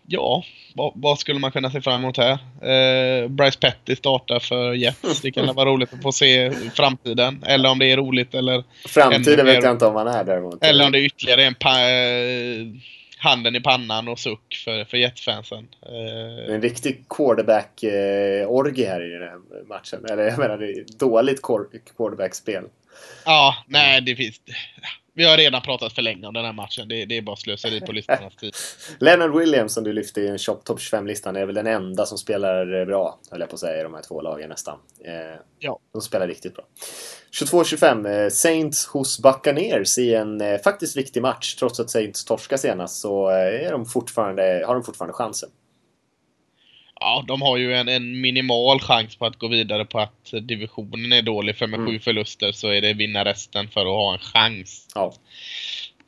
ja, vad, vad skulle man kunna se fram emot här? Eh, Bryce Petty startar för Jets. Det kan vara roligt att få se framtiden. Eller om det är roligt eller, Framtiden vet jag inte om man är däremot. eller om det är ytterligare en pa, eh, handen i pannan och suck för, för Jets-fansen. Eh, en riktig quarterback-orgie här i den här matchen. Eller jag menar, det är dåligt quar- quarterback-spel. Ja, nej det finns... Vi har redan pratat för länge om den här matchen. Det, det är bara slöseri på lyssnarnas tid. Leonard Williams som du lyfte i en shop top 25-listan är väl den enda som spelar eh, bra, höll jag på att säga, i de här två lagen nästan. Eh, Ja. De spelar riktigt bra. 22-25, eh, Saints hos Buccaneers i en eh, faktiskt viktig match. Trots att Saints torskar senast så eh, är de fortfarande, har de fortfarande chansen. Ja, de har ju en, en minimal chans på att gå vidare på att divisionen är dålig. För med Mm. sju förluster så är det vinna resten för att ha en chans. Ja.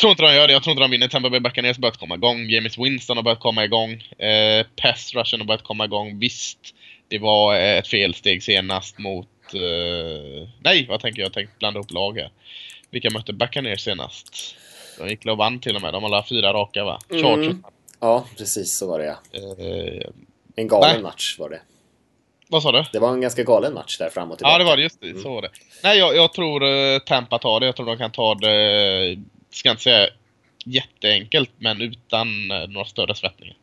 tror inte de gör det. Jag tror inte de vinner. Tampa Bay Buccaneers har börjat komma igång. James Winston har börjat komma igång. Eh, pass rushen har börjat komma igång. Visst, det var ett felsteg senast mot... Eh, nej, vad tänker jag? Jag tänkte blanda upp lag här. Vilka mötte Buccaneers senast? De gick och vann till och med. De har alla fyra raka va? Mm. Chargers. ja, precis så var det ja. Eh, En galen Nej. match var det. vad sa du? Det var en ganska galen match där fram och tillbaka. Ja, det var det. Just det. Så var det. Nej, jag, jag tror eh, Tampa tar det. Jag tror de kan ta det, ska inte säga jätteenkelt, men utan eh, några större svettningar.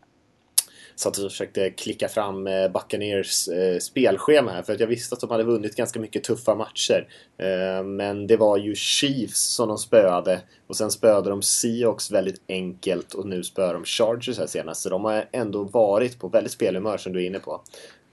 Satt och försökte klicka fram eh, Buccaneers eh, spelschema här för att jag visste att de hade vunnit ganska mycket tuffa matcher. Eh, men det var ju Chiefs som de spöade och sen spöade de Seahawks väldigt enkelt och nu spöar de Chargers här senast. Så de har ändå varit på väldigt spelhumör som du är inne på.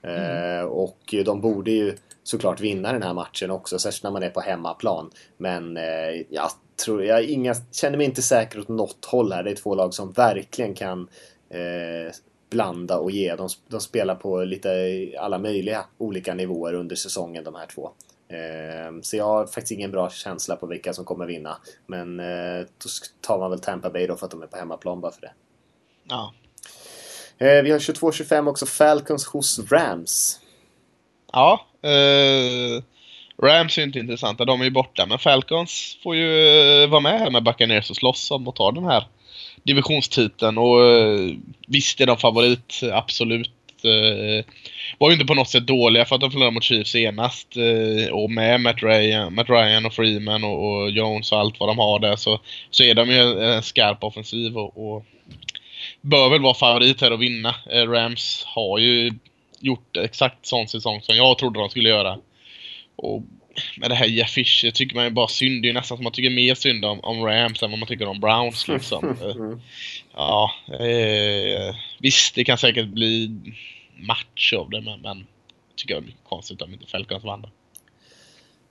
Eh, och de borde ju såklart vinna den här matchen också, särskilt när man är på hemmaplan. Men eh, jag, tror, jag inga, känner mig inte säker åt något håll här. Det är två lag som verkligen kan eh, blanda och ge. De, de spelar på lite alla möjliga olika nivåer under säsongen de här två. Eh, så jag har faktiskt ingen bra känsla på vilka som kommer vinna. Men eh, då tar man väl Tampa Bay då för att de är på hemmaplan bara för det. Ja. Eh, vi har 22-25 också Falcons hos Rams. Ja. Eh, Rams är inte intressanta, de är ju borta. Men Falcons får ju eh, vara med här med Buccaneers och slåss om att ta den här divisionstiteln. Och eh, visst är de favorit, absolut. Eh, var ju inte på något sätt dåliga för att de förlorade mot Chiefs senast. Eh, och med Matt Ryan, Matt Ryan och Freeman och, Jones och allt vad de har där så, så är de ju en skarp offensiv och, och bör väl vara favorit här och vinna. Rams har ju gjort exakt sån säsong som jag trodde de skulle göra. Och med det här Jeff Fisher tycker man ju bara synd. Det är ju nästan som man tycker mer synd om, om Rams än vad man tycker om Browns liksom. Eh, Mm. ja, eh, visst det kan säkert bli match av det men, men tycker jag är mycket konstigt om inte Falcons vann det.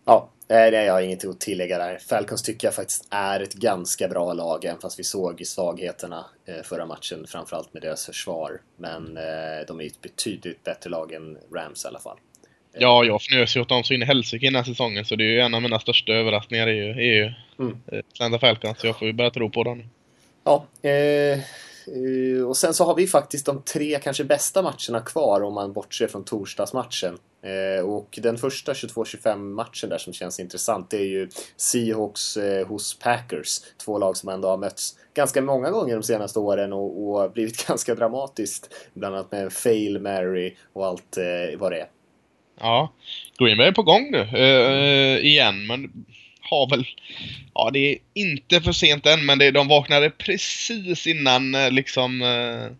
Ja, nej, nej, jag har inget att tillägga där. Falcons tycker jag faktiskt är ett ganska bra lag, även fast vi såg svagheterna eh, förra matchen, framförallt med deras försvar. Men eh, de är ett betydligt bättre lag än Rams i alla fall. Ja, jag fnös ju åt dem så in i helsike den här säsongen så det är ju en av mina största överraskningar är ju, är ju Mm. eh, Atlanta Falcons så jag får ju börja tro på dem. Ja, eh, och sen så har vi faktiskt de tre kanske bästa matcherna kvar om man bortser från torsdagsmatchen. Eh, och den första 22-25 matchen där som känns intressant det är ju Seahawks eh, hos Packers. Två lag som ändå har mötts ganska många gånger de senaste åren och, och blivit ganska dramatiskt. Bland annat med fail Mary och allt eh, vad det är. Ja, Green Bay är på gång nu eh, igen, men har väl... Ja, det är inte för sent än, men det, de vaknade precis innan eh, liksom eh,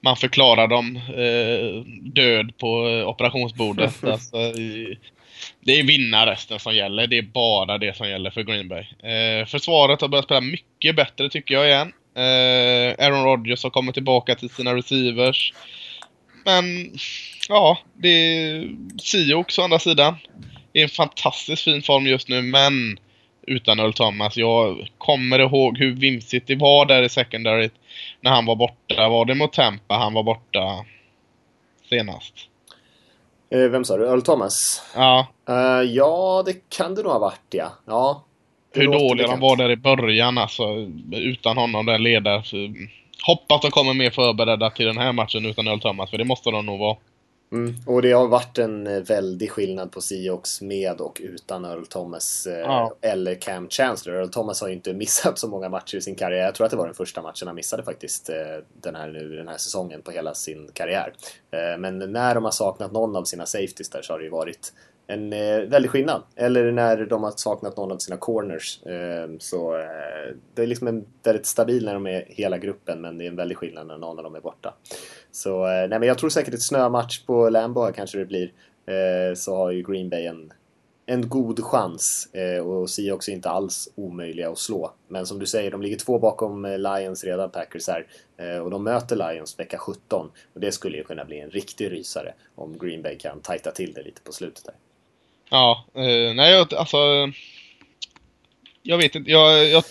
man förklarar dem eh, död på eh, operationsbordet. alltså, det är vinna resten som gäller. Det är bara det som gäller för Green Bay. Eh, försvaret har börjat spela mycket bättre tycker jag igen. Eh, Aaron Rodgers har kommit tillbaka till sina receivers. Men ja, det är Sioux å andra sidan. I en fantastiskt fin form just nu, men utan Earl Thomas. Jag kommer ihåg hur vimsigt det var där i secondary när han var borta. Var det mot Tampa han var borta senast? Eh, vem sa du? Earl Thomas? Ja, Eh, ja, det kan det nog ha varit ja. ja det hur dåliga de var där i början alltså. Utan honom, den ledare. Så, hoppas de kommer mer förberedda till den här matchen utan Earl Thomas, för det måste de nog vara. Mm. Och det har varit en eh, väldig skillnad på Seahawks med och utan Earl Thomas eh, Ja. eller Cam Chancellor. Earl Thomas har ju inte missat så många matcher i sin karriär. Jag tror att det var den första matchen han missade faktiskt eh, den här, nu, den här säsongen på hela sin karriär. Men när de har saknat någon av sina safeties där så har det ju varit en väldig skillnad. Eller när de har saknat någon av sina corners. Så det är liksom en väldigt stabil när de är hela gruppen men det är en väldig skillnad när någon av dem är borta. Så eh, nej, men jag tror säkert ett snömatch på Lambo kanske det blir. Eh, så har ju Green Bay en, en god chans. Eh, och Seahawks är inte alls omöjliga att slå. Men som du säger, de ligger två bakom Lions redan, Packers här. Och de möter Lions vecka 17. Och det skulle ju kunna bli en riktig rysare om Green Bay kan tajta till det lite på slutet där. Ja, eh, nej alltså... Jag vet inte, jag, jag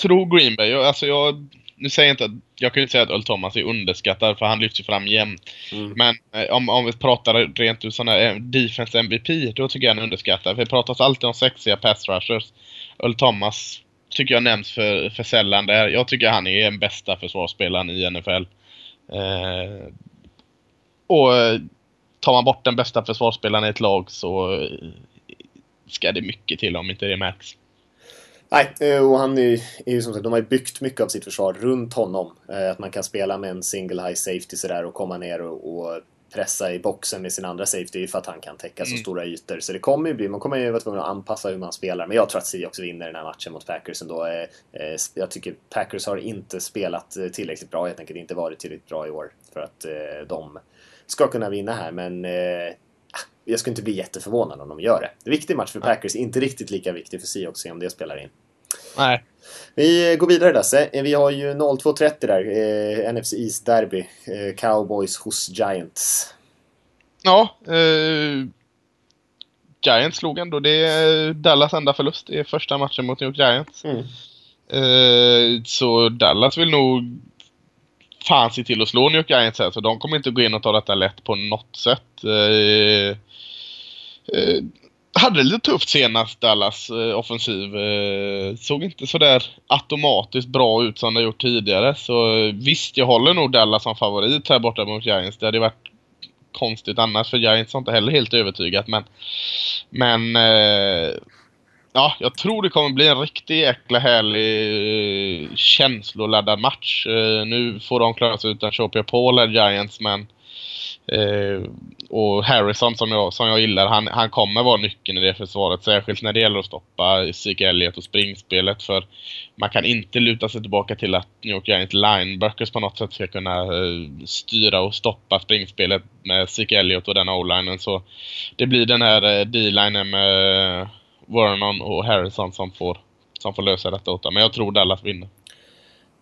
tror Green Bay. Jag, alltså jag, nu säger jag inte att, jag kan ju inte säga att Earl Thomas är underskattad för han lyfts ju fram jämt. Mm. Men eh, om, om vi pratar rent ur sådana här defense MVP, då tycker jag han är underskattad. För det pratas alltid om sexiga pass rushers. Earl Thomas tycker jag nämns för, för sällan där. Jag tycker han är den bästa försvarsspelaren i NFL. Eh, och eh, tar man bort den bästa försvarsspelaren i ett lag så eh, ska det mycket till om inte det märks. Nej, eh, och han är, ju- som sagt, de har ju byggt mycket av sitt försvar runt honom. Eh, Att man kan spela med en single high safety sådär och komma ner och, och pressa i boxen med sin andra safety för att han kan täcka så Mm. stora ytor. Så det kommer ju bli, man kommer ju vara tvungen att anpassa hur man spelar. Men jag tror att Seahawks vinner den här matchen mot Packers ändå. Eh, Jag tycker Packers har inte spelat tillräckligt bra, helt enkelt inte varit tillräckligt bra i år för att de ska kunna vinna här. Men jag skulle inte bli jätteförvånad om de gör det. Det är en viktig match för Packers, inte riktigt lika viktig för Seahawks, se om det spelar in. Nej. Vi går vidare Lasse. Vi har ju 02.30 där, eh, NFC East Derby. Eh, Cowboys hos Giants. Ja, eh, Giants slog ändå. Det är Dallas enda förlust i första matchen mot New York Giants. Mm. Eh, så Dallas vill nog fan se till att slå New York Giants här. Så de kommer inte gå in och ta detta lätt på något sätt. Eh, eh, hade det lite tufft senast Dallas eh, offensiv. Eh, såg inte sådär automatiskt bra ut som det gjort tidigare. Så eh, visst, jag håller nog Dallas som favorit här borta mot Giants. Det hade varit konstigt annars för Giants har inte heller helt övertygat men men eh, ja, jag tror det kommer bli en riktigt jäkla härlig eh, känsloladdad match. Eh, nu får de klara sig utan Chopia Paul eller Giants men eh, och Harrison som jag, som jag gillar, han, han kommer vara nyckeln i det försvaret. Särskilt när det gäller att stoppa Zeke Elliott och springspelet. För man kan inte luta sig tillbaka till att New York Giants linebackers på något sätt ska kunna eh, styra och stoppa springspelet med Zeke Elliott och den o-linen. Så det blir den här eh, D-linen med Vernon och Harrison som får, som får lösa detta åt dem. Men jag tror Dallas vinner.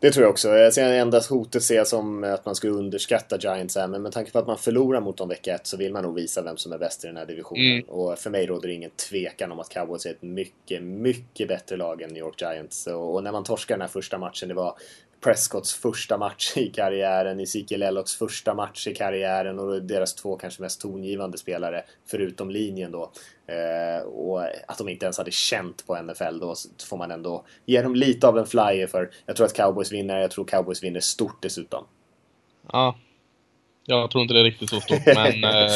Det tror jag också. Jag ser enda hotet ser jag som att man skulle underskatta Giants här. Men med tanke på att man förlorar mot dem vecka ett så vill man nog visa vem som är bäst i den här divisionen. Mm. Och för mig råder det ingen tvekan om att Cowboys är ett mycket, mycket bättre lag än New York Giants. Och, när man torskar den här första matchen, det var Prescotts första match i karriären, Ezekiel Elliots första match i karriären och deras två kanske mest tongivande spelare, förutom linjen då. Eh, och att de inte ens hade känt på NFL då får man ändå ge dem lite av en flyer för jag tror att Cowboys vinner, jag tror Cowboys vinner stort dessutom. Ja. Jag tror inte det är riktigt så stort, men... eh,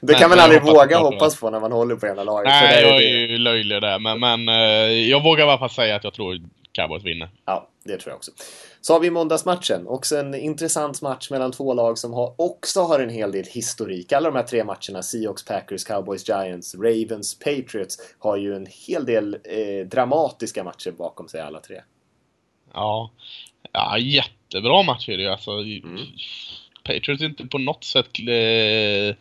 Det kan man aldrig våga hoppas på när man håller på ena laget. Nej, det- jag är ju löjlig där, men, men eh, jag vågar i alla fall säga att jag tror Cowboys vinner. Ja, det tror jag också. Så har vi måndagsmatchen. Också en intressant match mellan två lag som har, också har en hel del historik. Alla de här tre matcherna, Seahawks, Packers, Cowboys, Giants, Ravens, Patriots, har ju en hel del eh, dramatiska matcher bakom sig alla tre. Ja. ja, jättebra match är det ju. Alltså, Patriots är inte på något sätt eh,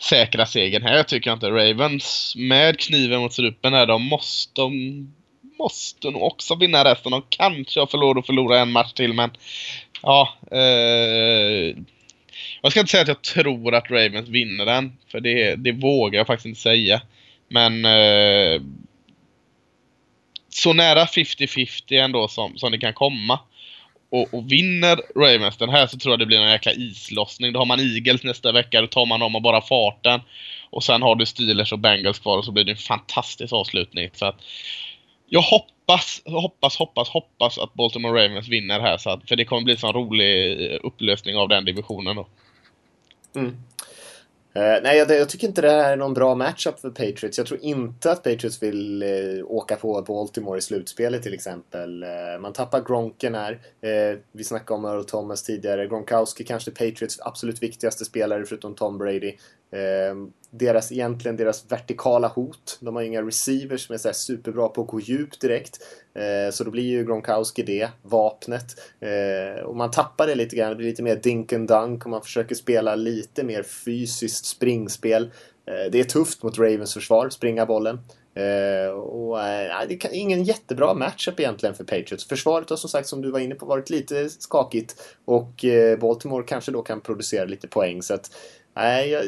säkra segern här tycker jag inte. Ravens med kniven mot strupen här, de måste, de måste nog också vinna resten. De kanske har förlorat och förlora en match till men ja. Eh, jag ska inte säga att jag tror att Ravens vinner den. För det, det vågar jag faktiskt inte säga. Men eh, så nära 50-50 ändå som, som det kan komma. Och, och vinner Ravens den här så tror jag det blir en jäkla islossning. Då har man Eagles nästa vecka, då tar man dem och bara farten. Och sen har du Steelers och Bengals kvar och så blir det en fantastisk avslutning. Så att jag hoppas, hoppas, hoppas, hoppas att Baltimore Ravens vinner här. Så att, för det kommer bli en sån rolig eh, upplösning av den divisionen då. Mm. Eh, nej, jag, jag tycker inte det här är någon bra matchup för Patriots. Jag tror inte att Patriots vill uh, åka på Baltimore i slutspelet till exempel. Uh, man tappar Gronken här. Vi snackade om Earl Thomas tidigare. Gronkowski kanske Patriots absolut viktigaste spelare förutom Tom Brady. Ehm, deras, egentligen deras vertikala hot. De har inga receivers som är så här superbra på att gå djupt direkt. Eh, så då blir ju Gronkowski det, vapnet. Eh, och man tappar det lite grann, det blir lite mer dink and dunk och man försöker spela lite mer fysiskt springspel. Eh, det är tufft mot Ravens försvar, springa bollen. Eh, och, eh, det är ingen jättebra matchup egentligen för Patriots. Försvaret har som sagt, som du var inne på, varit lite skakigt. Och eh, Baltimore kanske då kan producera lite poäng. Så att, nej, jag,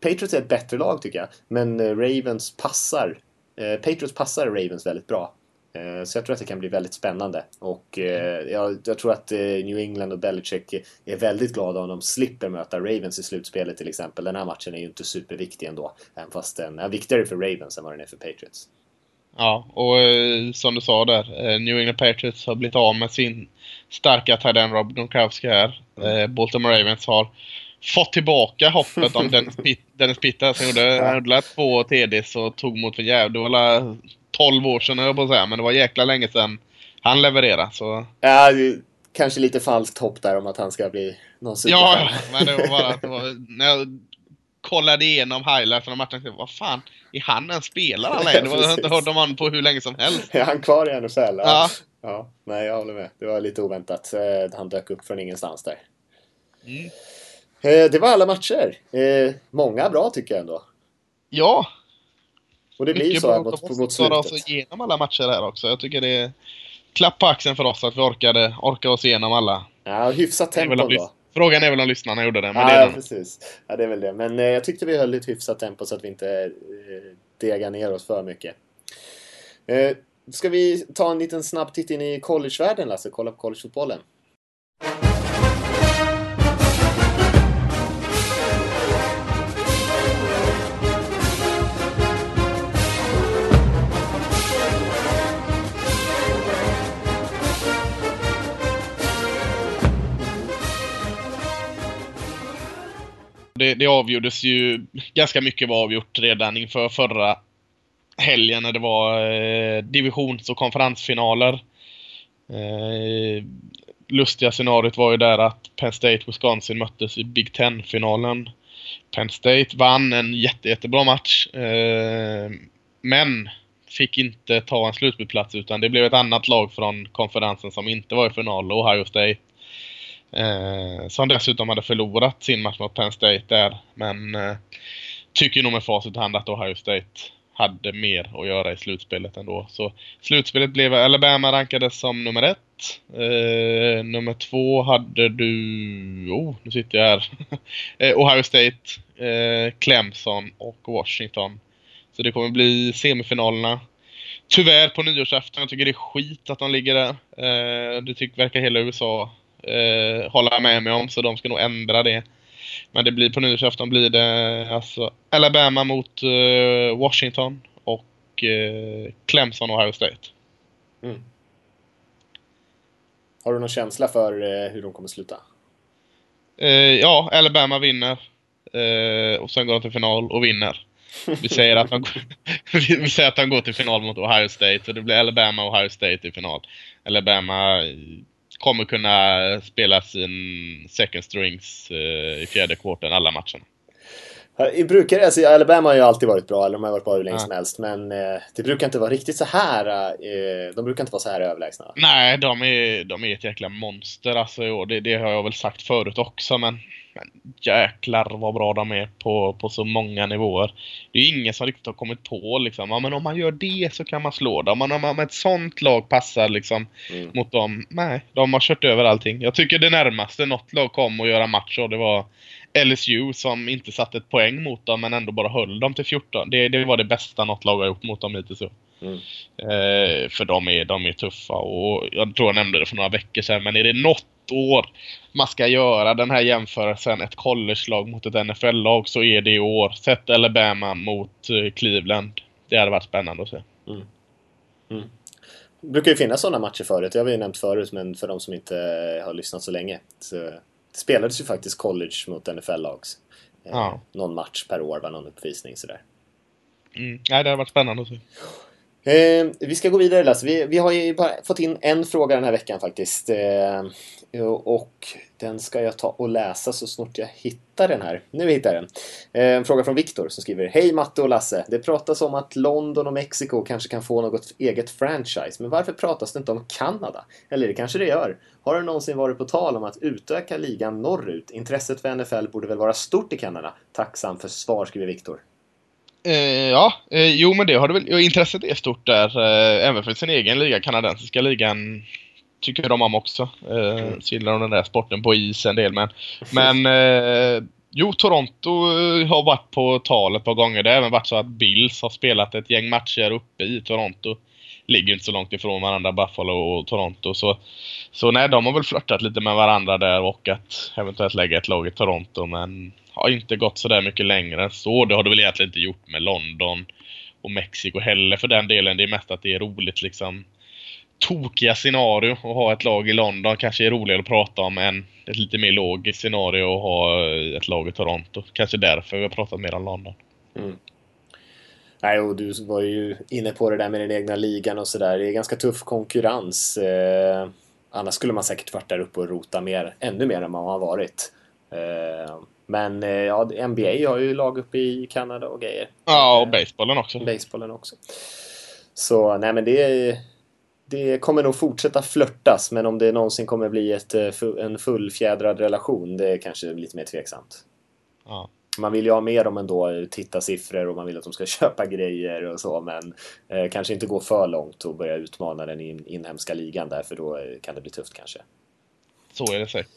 Patriots är ett bättre lag tycker jag. Men eh, Ravens passar. Eh, Patriots passar Ravens väldigt bra. Eh, Så jag tror att det kan bli väldigt spännande. Och eh, jag, jag tror att eh, New England och Belichick är väldigt glada om de slipper möta Ravens i slutspelet till exempel. Den här matchen är ju inte superviktig ändå. Även fast den är viktigare för Ravens än vad den är för Patriots. Ja, och eh, som du sa där, New England Patriots har blivit av med sin starka tight Rob Gronkowski här. Eh, Baltimore Ravens har fått tillbaka hoppet om Dennis, Pitt, Dennis Pitta som gjorde, han gjorde två TDs och tog mot för jävla... Det var la 12 år sedan jag på att säga, men det var jäkla länge sedan han levererade. Så Ja, kanske lite falskt hopp där om att han ska bli någon superstjärna. Ja, men det var bara att det var, när jag kollade igenom highlights från matchen, vad fan, är han en spelare längre? Det var- Jag har inte hört om honom på hur länge som helst. Är han kvar i NFL? Ja. Ja. ja. Nej, jag håller med. Det var lite oväntat. Eh, Han dök upp från ingenstans där. Mm. Eh, Det var alla matcher. Eh, Många bra tycker jag ändå. Ja, Och det blir mycket så här Vi mot, måste mot klara oss slutet. igenom alla matcher här också. Jag tycker det är klapp på axeln för oss att vi orkade, orkade oss igenom alla. Ja, hyfsat tempo då. Frågan är väl om lyssnarna gjorde det, men Ja, det är ja, precis. Ja, det är väl det. Men eh, jag tyckte vi höll ett hyfsat tempo så att vi inte eh, degar ner oss för mycket. Eh, ska vi ta en liten snabb titt in i collegevärlden, Lasse? Kolla på collegefotbollen. Det, det avgjordes ju, ganska mycket var avgjort redan inför förra helgen när det var eh, divisions och konferensfinaler. Eh, lustiga scenariot var ju där att Penn State Wisconsin möttes i Big Ten-finalen. Penn State vann en jätte, jättebra match. Eh, men fick inte ta en slutspelsplats utan det blev ett annat lag från konferensen som inte var i final, Ohio State. Eh, som dessutom hade förlorat sin match mot Penn State där. Men eh, tycker nog med facit i hand att Ohio State hade mer att göra i slutspelet ändå. Så slutspelet blev Alabama rankades som nummer ett. Eh, nummer två hade du... Oh, nu sitter jag här. eh, Ohio State, eh, Clemson och Washington. Så det kommer bli semifinalerna. tyvärr på nyårsafton. Jag tycker det är skit att de ligger där. Eh, det tycker, verkar hela USA eh, hålla med mig om, så de ska nog ändra det. Men det blir på nyårsafton blir det alltså Alabama mot eh, Washington och eh, Clemson och Ohio State. Mm. Har du någon känsla för eh, hur de kommer sluta? Eh, ja, Alabama vinner. Eh, och sen går de till final och vinner. Vi säger, att de, vi säger att de går till final mot Ohio State och det blir Alabama och Ohio State i final. Alabama kommer kunna spela sin second strings eh, i fjärde kvarten alla matcherna. I brukar, alltså, Alabama har ju alltid varit bra, eller de har varit bra hur länge Ja. som helst. Men eh, det brukar inte vara riktigt så här. Eh, de brukar inte vara så här överlägsna. Nej, de är, de är ett jäkla monster alltså i år. Det, det har jag väl sagt förut också, men, men jäklar vad bra de är på, på så många nivåer. Det är ingen som riktigt har kommit på liksom, ja men om man gör det så kan man slå dem. Men om, om ett sånt lag passar liksom Mm. mot dem, nej, de har kört över allting. Jag tycker det närmaste något lag kom att göra match och det var LSU som inte satte ett poäng mot dem men ändå bara höll dem till 14. Det, det var det bästa något lag har gjort mot dem hittills. i år. Mm. Eh, för de är, de är tuffa och jag tror jag nämnde det för några veckor sedan men är det något år man ska göra den här jämförelsen, ett college-lag mot ett NFL-lag så är det i år. Sätt Alabama mot eh, Cleveland. Det hade varit spännande att se. Det brukar ju finnas sådana matcher förut. Det har vi ju nämnt förut, men för de som inte har lyssnat så länge. Så det spelades ju faktiskt college mot NFL-lags. Eh, Ja. Någon match per år, var någon uppvisning sådär. Mm. Nej, det hade varit spännande att se. Eh, vi ska gå vidare Lasse. Vi, vi har ju bara fått in en fråga den här veckan faktiskt. Eh, och den ska jag ta och läsa så snart jag hittar den här. Nu hittar jag den. Eh, en fråga från Viktor som skriver Hej Matte och Lasse. Det pratas om att London och Mexiko kanske kan få något eget franchise. Men varför pratas det inte om Kanada? Eller det kanske det gör. Har det någonsin varit på tal om att utöka ligan norrut? Intresset för NFL borde väl vara stort i Kanada? Tacksam för svar, skriver Viktor. Eh, ja, eh, jo men det har det väl. Intresset är stort där. Eh, även för sin egen liga, kanadensiska ligan. Tycker de om också. Eh, så gillar de den där sporten på is en del. Men, men jo, Toronto har varit på tal ett par gånger. Det har även varit så att Bills har spelat ett gäng matcher uppe i Toronto. Ligger inte så långt ifrån varandra, Buffalo och Toronto. Så, så nej, de har väl flörtat lite med varandra där och att eventuellt lägga ett lag i Toronto. Men har inte gått så där mycket längre än så. Det har det väl egentligen inte gjort med London och Mexiko heller för den delen. Det är mest att det är roligt liksom. Tokiga scenario att ha ett lag i London kanske är roligare att prata om än ett lite mer logiskt scenario att ha eh, ett lag i Toronto. Kanske därför vi har pratat mer om London. Mm. Nej, och du var ju inne på det där med den egna ligan och sådär. Det är ganska tuff konkurrens. Eh, annars skulle man säkert varit där uppe och rota mer, ännu mer än man har varit. Eh, men eh, ja, NBA har ju lag uppe i Kanada och grejer. Ja, och basebollen också. Basebollen också. Så nej, men det, det kommer nog fortsätta flörtas. Men om det någonsin kommer bli ett, eh, en fullfjädrad relation, det är kanske lite mer tveksamt. Ja. Man vill ju ha med dem ändå, titta siffror och man vill att de ska köpa grejer och så men eh, kanske inte gå för långt och börja utmana den in, inhemska ligan där för då eh, kan det bli tufft kanske. Så är det säkert.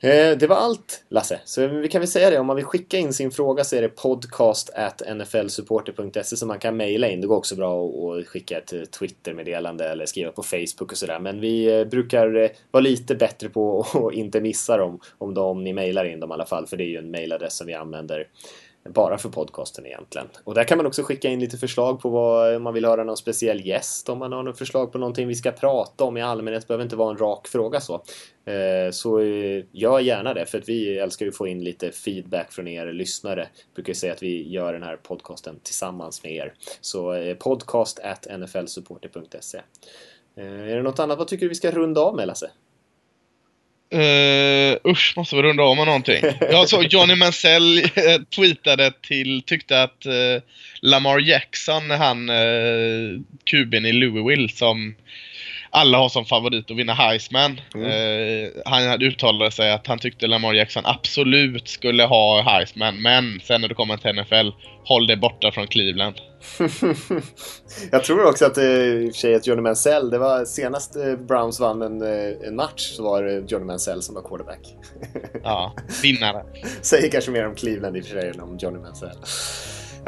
Eh, det var allt Lasse, så vi kan väl säga det. Om man vill skicka in sin fråga så är det podcast at nflsupporter.se som man kan mejla in. Det går också bra att skicka ett Twitter-meddelande eller skriva på Facebook och sådär. Men vi eh, brukar eh, vara lite bättre på att inte missa dem om, de, om ni mejlar in dem i alla fall. För det är ju en mejladress som vi använder bara för podcasten egentligen. Och där kan man också skicka in lite förslag på vad om man vill höra någon speciell gäst, om man har något förslag på någonting vi ska prata om i allmänhet, det behöver inte vara en rak fråga så. Eh, så eh, gör gärna det, för att vi älskar ju att få in lite feedback från er lyssnare. Brukar säga att vi gör den här podcasten tillsammans med er. Så eh, podcast at nflsupporter.se. Är det något annat? Vad tycker du vi ska runda av med Lasse? Uh, usch, måste vi runda av med någonting. Jag såg Johnny Mansell eh, tweetade till, tyckte att uh, Lamar Jackson, han uh, kuben i Louisville som alla har som favorit att vinna Heisman. Eh, han uttalade sig att han tyckte Lamar Jackson absolut skulle ha Heisman, men sen när det kommer till NFL, håll det borta från Cleveland. Jag tror också att eh, i och för sig att Johnny Mansell, det var senast eh, Browns vann en, eh, en match så var det Johnny Mansell som var quarterback. Ja, vinnare. Säger kanske mer om Cleveland i och för sig än om Johnny Mansell.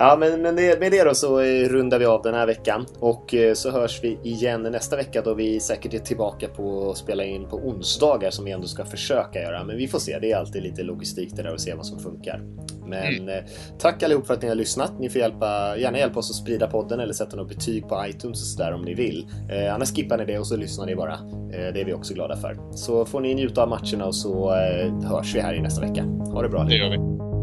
Ja, men, men det, med det då så eh, rundar vi av den här veckan och eh, så hörs vi igen nästa vecka då vi säkert är tillbaka på att spela in på onsdagar som vi ändå ska försöka göra. Men vi får se, det är alltid lite logistik det där och se vad som funkar. Men eh, tack allihop för att ni har lyssnat. Ni får hjälpa, gärna hjälpa oss att sprida podden eller sätta något betyg på iTunes och sådär om ni vill. Eh, annars skippar ni det och så lyssnar ni bara. Eh, det är vi också glada för. Så får ni njuta av matcherna och så eh, hörs vi här i nästa vecka. Ha det bra. Det gör vi.